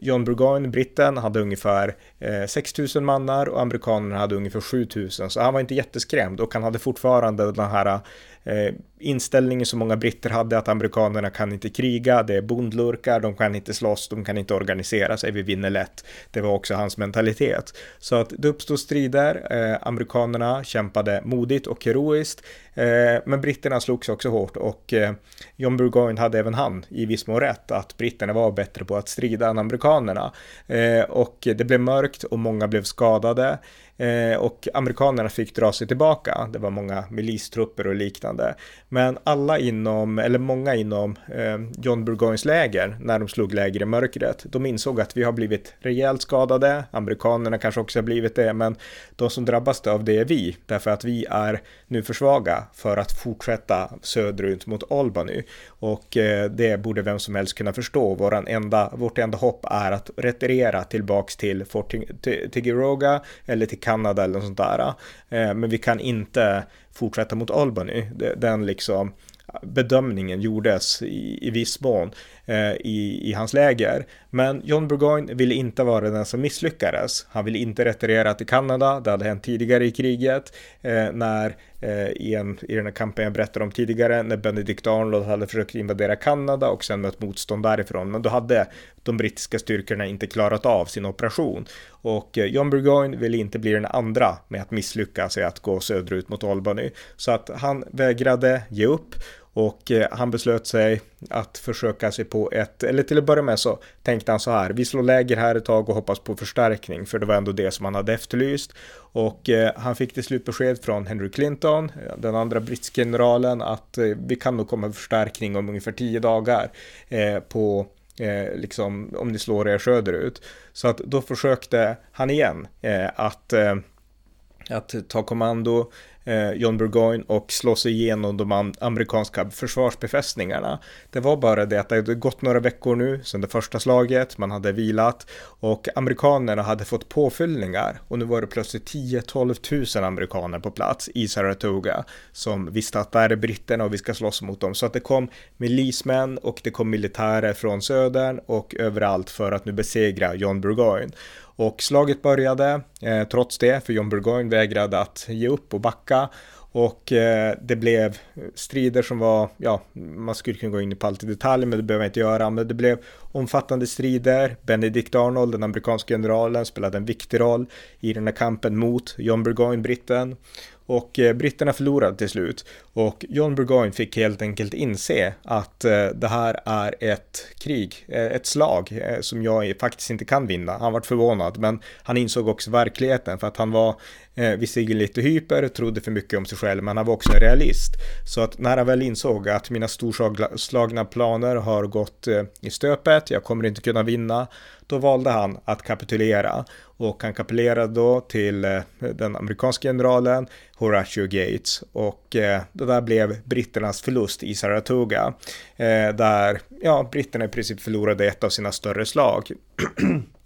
John Burgoyne, britten, hade ungefär eh, 6000 mannar och amerikanerna hade ungefär 7000. Så han var inte jätteskrämd och han hade fortfarande den här eh, inställningen som många britter hade att amerikanerna kan inte kriga, det är bondlurkar, de kan inte slåss, de kan inte organisera sig, vi vinner lätt. Det var också hans mentalitet. Så att det uppstod strider, eh, amerikanerna kämpade modigt och heroiskt, eh, men britterna slogs också hårt och eh, John Burgoyne hade även han i viss mån rätt att britterna var bättre på att strida än amerikanerna. Eh, och det blev mörkt och många blev skadade. Eh, och amerikanerna fick dra sig tillbaka. Det var många milistrupper och liknande. Men alla inom, eller många inom eh, John Burgoynes läger, när de slog läger i mörkret, de insåg att vi har blivit rejält skadade. Amerikanerna kanske också har blivit det, men de som drabbas av det är vi, därför att vi är nu för svaga för att fortsätta söderut mot Albany. Och eh, det borde vem som helst kunna förstå. Våran enda, vårt enda hopp är att retirera tillbaks till Fort Tigiroga eller till Kanada eller något sånt där. Eh, men vi kan inte fortsätta mot Albany. Den liksom bedömningen gjordes i, i viss mån Eh, i, i hans läger. Men John Burgoyne ville inte vara den som misslyckades. Han ville inte retirera till Kanada, det hade hänt tidigare i kriget eh, när eh, i, en, i den här kampen jag berättade om tidigare när Benedict Arnold hade försökt invadera Kanada och sen mött motstånd därifrån. Men då hade de brittiska styrkorna inte klarat av sin operation och eh, John Burgoyne ville inte bli den andra med att misslyckas i att gå söderut mot Albany. Så att han vägrade ge upp och eh, han beslöt sig att försöka sig på ett, eller till att börja med så tänkte han så här, vi slår läger här ett tag och hoppas på förstärkning, för det var ändå det som han hade efterlyst. Och eh, han fick till slut besked från Henry Clinton, eh, den andra brittiska generalen, att vi kan nog komma med förstärkning om ungefär tio dagar på Eh, liksom, om ni slår er söderut. Så att då försökte han igen eh, att, eh, att ta kommando eh, John Burgoyne och slå sig igenom de amerikanska försvarsbefästningarna. Det var bara det att det hade gått några veckor nu sedan det första slaget, man hade vilat och amerikanerna hade fått påfyllningar och nu var det plötsligt 10-12 000 amerikaner på plats i Saratoga som visste att där är britterna och vi ska slåss mot dem. Så att det kom milismän och det kom militärer från södern och överallt för att nu besegra John Burgoyne. Och slaget började eh, trots det, för John Burgoyne vägrade att ge upp och backa. Och eh, det blev strider som var, ja, man skulle kunna gå in på allt i detalj, men det behöver jag inte göra. Men det blev omfattande strider. Benedict Arnold, den amerikanska generalen, spelade en viktig roll i den här kampen mot John Burgoyne, britten. Och eh, britterna förlorade till slut. Och John Burgoyne fick helt enkelt inse att eh, det här är ett krig, eh, ett slag eh, som jag faktiskt inte kan vinna. Han var förvånad, men han insåg också verkligheten för att han var Eh, visserligen lite hyper, trodde för mycket om sig själv, men han var också en realist. Så att när han väl insåg att mina storslagna planer har gått eh, i stöpet, jag kommer inte kunna vinna, då valde han att kapitulera och han kapitulerade då till eh, den amerikanska generalen Horatio Gates och eh, det där blev britternas förlust i Saratoga eh, där ja, britterna i princip förlorade ett av sina större slag.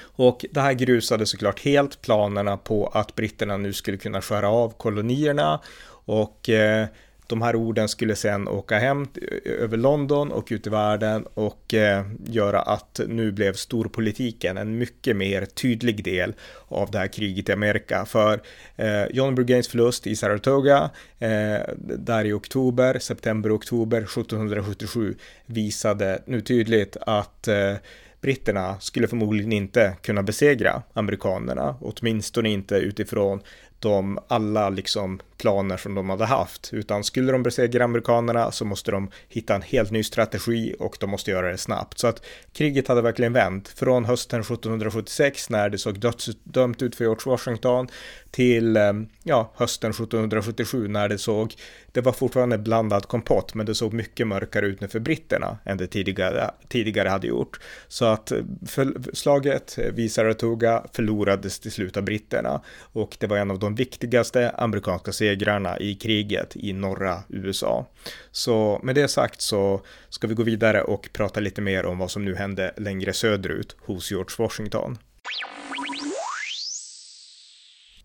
Och det här grusade såklart helt planerna på att britterna nu skulle kunna skära av kolonierna. Och eh, de här orden skulle sen åka hem över London och ut i världen och eh, göra att nu blev storpolitiken en mycket mer tydlig del av det här kriget i Amerika. För eh, John Burgains förlust i Saratoga eh, där i oktober, september-oktober 1777 visade nu tydligt att eh, britterna skulle förmodligen inte kunna besegra amerikanerna, åtminstone inte utifrån de alla liksom planer som de hade haft, utan skulle de besegra amerikanerna så måste de hitta en helt ny strategi och de måste göra det snabbt. Så att kriget hade verkligen vänt från hösten 1776 när det såg dödsdömt ut för George Washington till ehm, ja, hösten 1777 när det såg, det var fortfarande blandad kompott, men det såg mycket mörkare ut nu för britterna än det tidigare, tidigare hade gjort. Så att eh, för, slaget eh, vid Saratoga förlorades till slut av britterna och det var en av de de viktigaste amerikanska segrarna i kriget i norra USA. Så med det sagt så ska vi gå vidare och prata lite mer om vad som nu hände längre söderut hos George Washington.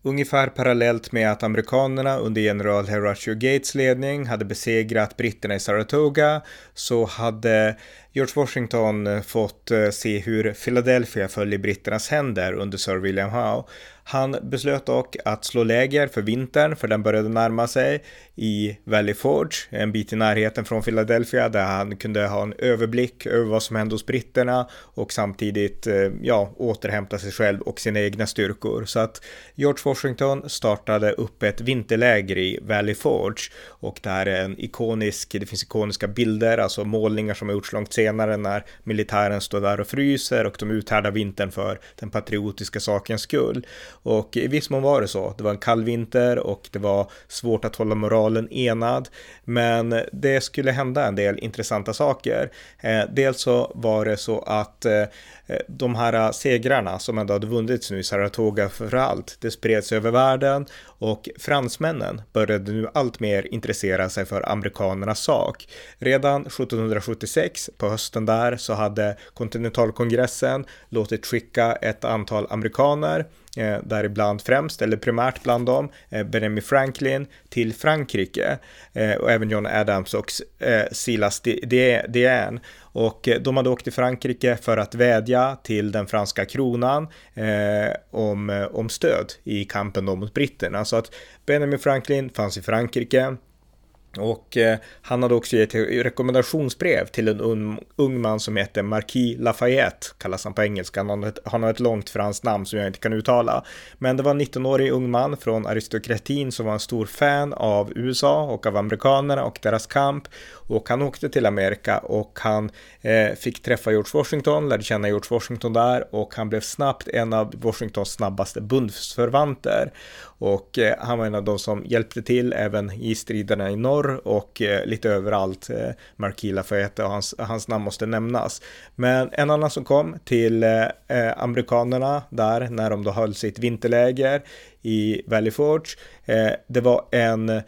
Ungefär parallellt med att amerikanerna under general Horatio Gates ledning hade besegrat britterna i Saratoga så hade George Washington fått eh, se hur Philadelphia föll i britternas händer under Sir William Howe. Han beslöt dock att slå läger för vintern, för den började närma sig, i Valley Forge, en bit i närheten från Philadelphia, där han kunde ha en överblick över vad som hände hos britterna och samtidigt, eh, ja, återhämta sig själv och sina egna styrkor. Så att George Washington startade upp ett vinterläger i Valley Forge och det här är en ikonisk, det finns ikoniska bilder, alltså målningar som har gjorts långt senare när militären står där och fryser och de uthärdar vintern för den patriotiska sakens skull. Och i viss mån var det så. Det var en kall vinter och det var svårt att hålla moralen enad. Men det skulle hända en del intressanta saker. Eh, dels så var det så att eh, de här segrarna som ändå hade vunnits nu i Saratoga för allt, det spreds över världen och fransmännen började nu allt mer intressera sig för amerikanernas sak. Redan 1776 på hösten där så hade kontinentalkongressen låtit skicka ett antal amerikaner eh, däribland främst, eller primärt bland dem, eh, Benjamin Franklin till Frankrike eh, och även John Adams och eh, Silas Diane. Och eh, de hade åkt till Frankrike för att vädja till den franska kronan eh, om, eh, om stöd i kampen mot britterna. Så att Benjamin Franklin fanns i Frankrike. Och eh, han hade också gett rekommendationsbrev till en un, ung man som heter Marquis Lafayette, kallas han på engelska. Han har, ett, han har ett långt franskt namn som jag inte kan uttala. Men det var en 19-årig ung man från aristokratin som var en stor fan av USA och av amerikanerna och deras kamp. Och han åkte till Amerika och han eh, fick träffa George Washington, lärde känna George Washington där och han blev snabbt en av Washingtons snabbaste bundsförvanter. Och eh, han var en av de som hjälpte till även i striderna i norr och eh, lite överallt. Eh, Marquis Lafayette och hans, hans namn måste nämnas. Men en annan som kom till eh, eh, amerikanerna där när de då höll sitt vinterläger i Valley Forge, eh, det var en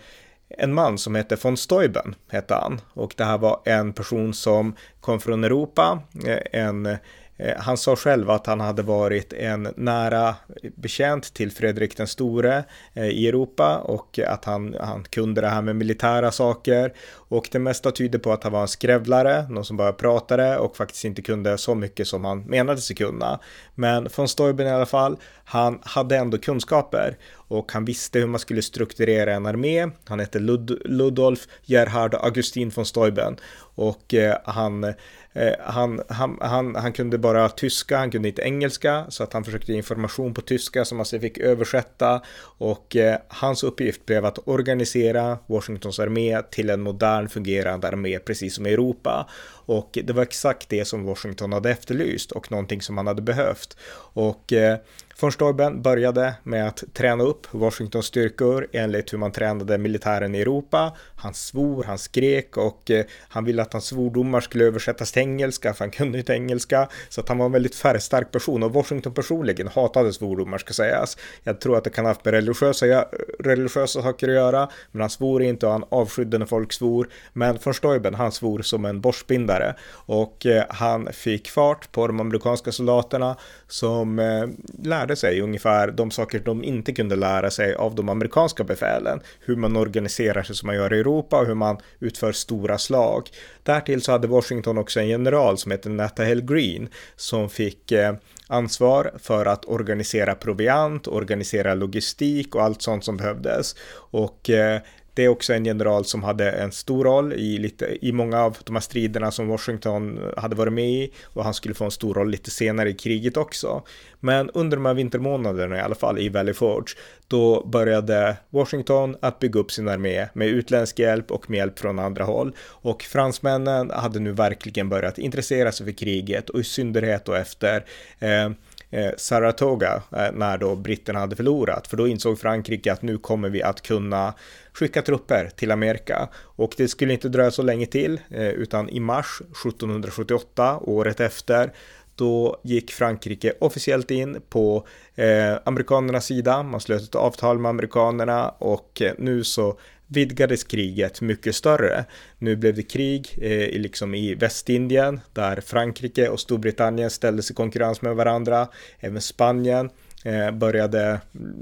en man som hette von Steuben, hette han. Och det här var en person som kom från Europa, eh, en Eh, han sa själv att han hade varit en nära betjänt till Fredrik den store eh, i Europa och att han, han kunde det här med militära saker. Och det mesta tyder på att han var en skrävlare, någon som bara pratade och faktiskt inte kunde så mycket som han menade sig kunna. Men von Steuben i alla fall, han hade ändå kunskaper och han visste hur man skulle strukturera en armé. Han hette Lud Ludolf Gerhard Augustin von Steuben och eh, han, Eh, han, han, han, han kunde bara tyska, han kunde inte engelska så att han försökte ge information på tyska som man sen fick översätta. Och eh, hans uppgift blev att organisera Washingtons armé till en modern fungerande armé precis som i Europa. Och det var exakt det som Washington hade efterlyst och någonting som han hade behövt. Och eh, Von Steuben började med att träna upp Washingtons styrkor enligt hur man tränade militären i Europa. Han svor, han skrek och eh, han ville att hans svordomar skulle översättas till engelska för han kunde inte engelska. Så att han var en väldigt färgstark person och Washington personligen hatade svordomar ska sägas. Jag tror att det kan ha haft med religiösa, religiösa saker att göra, men han svor inte och han avskydde när folk svor. Men von Steuben, han svor som en borstbindare och eh, han fick fart på de amerikanska soldaterna som eh, lärde lärde sig ungefär de saker de inte kunde lära sig av de amerikanska befälen. Hur man organiserar sig som man gör i Europa och hur man utför stora slag. Därtill så hade Washington också en general som hette Nathaniel Green som fick eh, ansvar för att organisera proviant, organisera logistik och allt sånt som behövdes. Och eh, det är också en general som hade en stor roll i, lite, i många av de här striderna som Washington hade varit med i och han skulle få en stor roll lite senare i kriget också. Men under de här vintermånaderna i alla fall i Valley Forge, då började Washington att bygga upp sin armé med utländsk hjälp och med hjälp från andra håll. Och fransmännen hade nu verkligen börjat intressera sig för kriget och i synnerhet då efter eh, eh, Saratoga eh, när då britterna hade förlorat. För då insåg Frankrike att nu kommer vi att kunna skicka trupper till Amerika. Och det skulle inte dröja så länge till, eh, utan i mars 1778, året efter, då gick Frankrike officiellt in på eh, amerikanernas sida. Man slöt ett avtal med amerikanerna och eh, nu så vidgades kriget mycket större. Nu blev det krig eh, liksom i Västindien där Frankrike och Storbritannien ställdes i konkurrens med varandra. Även Spanien eh, började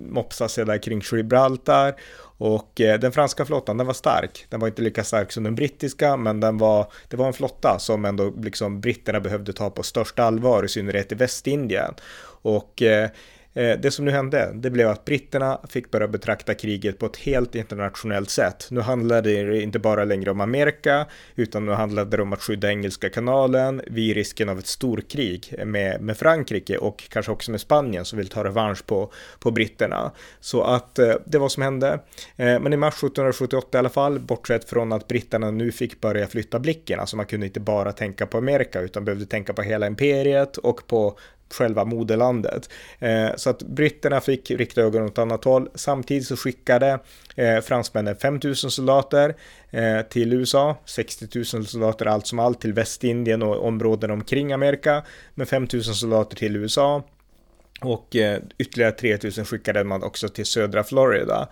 mopsa sig där kring Gibraltar och eh, den franska flottan, den var stark. Den var inte lika stark som den brittiska, men den var, det var en flotta som ändå liksom britterna behövde ta på största allvar, i synnerhet i Västindien. Och Eh, Eh, det som nu hände, det blev att britterna fick börja betrakta kriget på ett helt internationellt sätt. Nu handlade det inte bara längre om Amerika, utan nu handlade det om att skydda Engelska kanalen vid risken av ett storkrig med, med Frankrike och kanske också med Spanien som vill ta revansch på, på britterna. Så att eh, det var vad som hände. Eh, men i mars 1778 i alla fall, bortsett från att britterna nu fick börja flytta blicken, alltså man kunde inte bara tänka på Amerika utan behövde tänka på hela imperiet och på själva moderlandet. Eh, så att britterna fick rikta ögonen åt annat håll. Samtidigt så skickade eh, fransmännen 5000 soldater eh, till USA, 60 000 soldater allt som allt till Västindien och områden omkring Amerika, Men 5000 soldater till USA. Och eh, ytterligare 3000 skickade man också till södra Florida.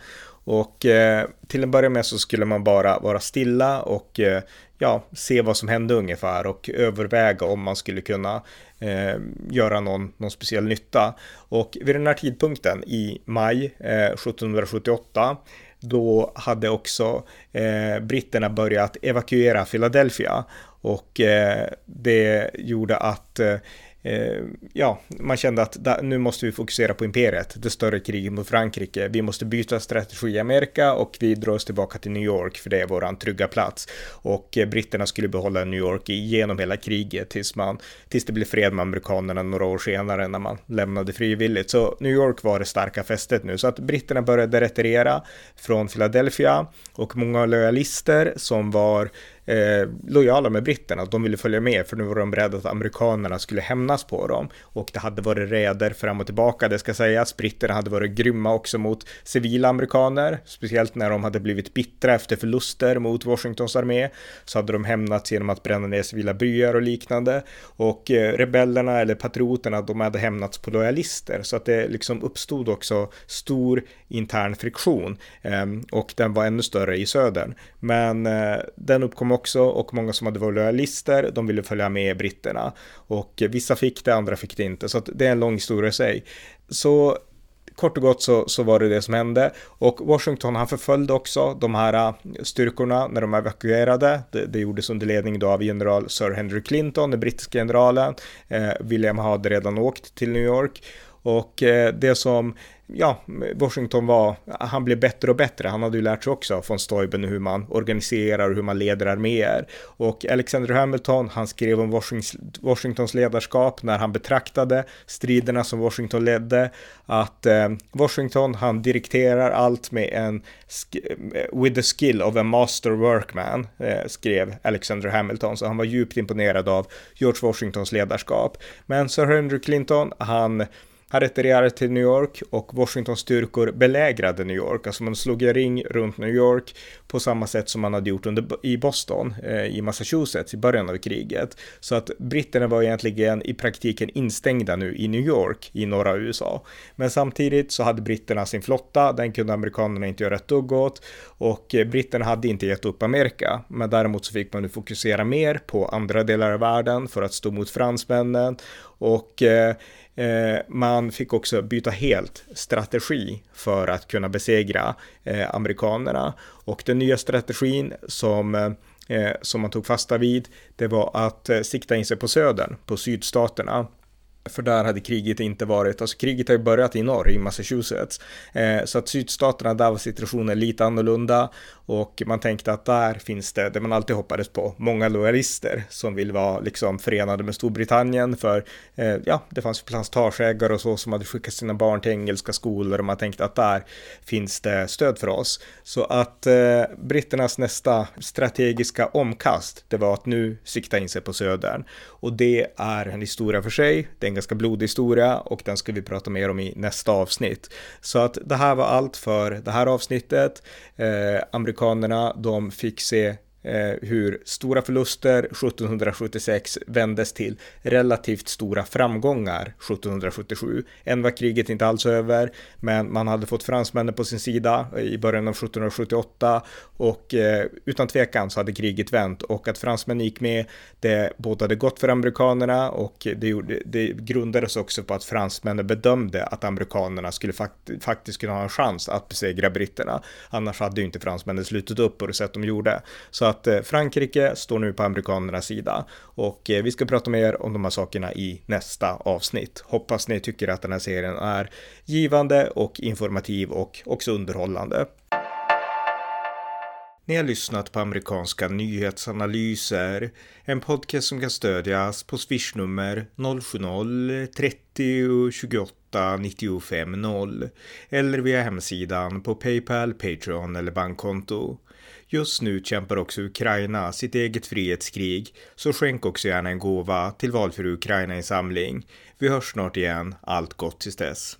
Och eh, till en början med så skulle man bara vara stilla och eh, ja, se vad som hände ungefär och överväga om man skulle kunna eh, göra någon, någon speciell nytta. Och vid den här tidpunkten i maj eh, 1778 då hade också eh, britterna börjat evakuera Philadelphia och eh, det gjorde att eh, Eh, ja, man kände att da, nu måste vi fokusera på imperiet, det större kriget mot Frankrike. Vi måste byta strategi i Amerika och vi drar oss tillbaka till New York för det är våran trygga plats. Och eh, britterna skulle behålla New York genom hela kriget tills, man, tills det blev fred med amerikanerna några år senare när man lämnade frivilligt. Så New York var det starka fästet nu, så att britterna började retirera från Philadelphia och många lojalister som var eh, lojala med britterna. De ville följa med för nu var de rädda att amerikanerna skulle hämnas på dem. Och det hade varit räder fram och tillbaka, det ska sägas. Britterna hade varit grymma också mot civila amerikaner, speciellt när de hade blivit bittra efter förluster mot Washingtons armé. Så hade de hämnats genom att bränna ner civila byar och liknande. Och eh, rebellerna eller patrioterna, de hade hämnats på lojalister. Så att det liksom uppstod också stor intern friktion. Eh, och den var ännu större i södern. Men eh, den uppkom också och många som hade varit lojalister, de ville följa med britterna. Och vissa fick det, andra fick det inte. Så det är en lång historia i sig. Så kort och gott så, så var det det som hände. Och Washington han förföljde också de här äh, styrkorna när de evakuerade. Det, det gjordes under ledning då av general Sir Henry Clinton, den brittiska generalen. Eh, William hade redan åkt till New York. Och eh, det som ja, Washington var, han blev bättre och bättre. Han hade ju lärt sig också från Stoiben hur man organiserar och hur man leder arméer. Och Alexander Hamilton, han skrev om Washingtons ledarskap när han betraktade striderna som Washington ledde. Att eh, Washington, han direkterar allt med en, eh, with the skill of a master workman, eh, skrev Alexander Hamilton. Så han var djupt imponerad av George Washingtons ledarskap. Men Sir Henry Clinton, han han retirerade till New York och Washingtons styrkor belägrade New York. Alltså man slog en ring runt New York på samma sätt som man hade gjort under, i Boston, eh, i Massachusetts i början av kriget. Så att britterna var egentligen i praktiken instängda nu i New York i norra USA. Men samtidigt så hade britterna sin flotta, den kunde amerikanerna inte göra ett dugg åt och eh, britterna hade inte gett upp Amerika. Men däremot så fick man nu fokusera mer på andra delar av världen för att stå mot fransmännen och Eh, Eh, man fick också byta helt strategi för att kunna besegra eh, amerikanerna. Och den nya strategin som eh, som man tog fasta vid, det var att sikta in sig på södern, på sydstaterna. För där hade kriget inte varit, alltså kriget har ju börjat i norr, i Massachusetts. Eh, så att sydstaterna, där var situationen lite annorlunda. Och man tänkte att där finns det, det man alltid hoppades på, många lojalister som vill vara liksom förenade med Storbritannien. För eh, ja, det fanns plantageägare och så som hade skickat sina barn till engelska skolor och man tänkte att där finns det stöd för oss. Så att eh, britternas nästa strategiska omkast, det var att nu sikta in sig på södern. Och det är en historia för sig. Det en ganska blodig historia och den ska vi prata mer om i nästa avsnitt. Så att det här var allt för det här avsnittet. Eh, amerikanerna, de fick se Eh, hur stora förluster 1776 vändes till relativt stora framgångar 1777. Än var kriget inte alls över, men man hade fått fransmännen på sin sida eh, i början av 1778 och eh, utan tvekan så hade kriget vänt och att fransmännen gick med, det bådade gott för amerikanerna och det, gjorde, det grundades också på att fransmännen bedömde att amerikanerna skulle fakt faktiskt kunna ha en chans att besegra britterna. Annars hade ju inte fransmännen slutit upp på det sätt de gjorde. Så att eh, Frankrike står nu på amerikanernas sida och eh, vi ska prata mer om de här sakerna i nästa avsnitt. Hoppas ni tycker att den här serien är givande och informativ och också underhållande. Ni har lyssnat på amerikanska nyhetsanalyser, en podcast som kan stödjas på swishnummer 070-30 28 95 0 eller via hemsidan på Paypal, Patreon eller bankkonto. Just nu kämpar också Ukraina sitt eget frihetskrig, så skänk också gärna en gåva till Valfri Ukraina-insamling. Vi hörs snart igen, allt gott tills dess.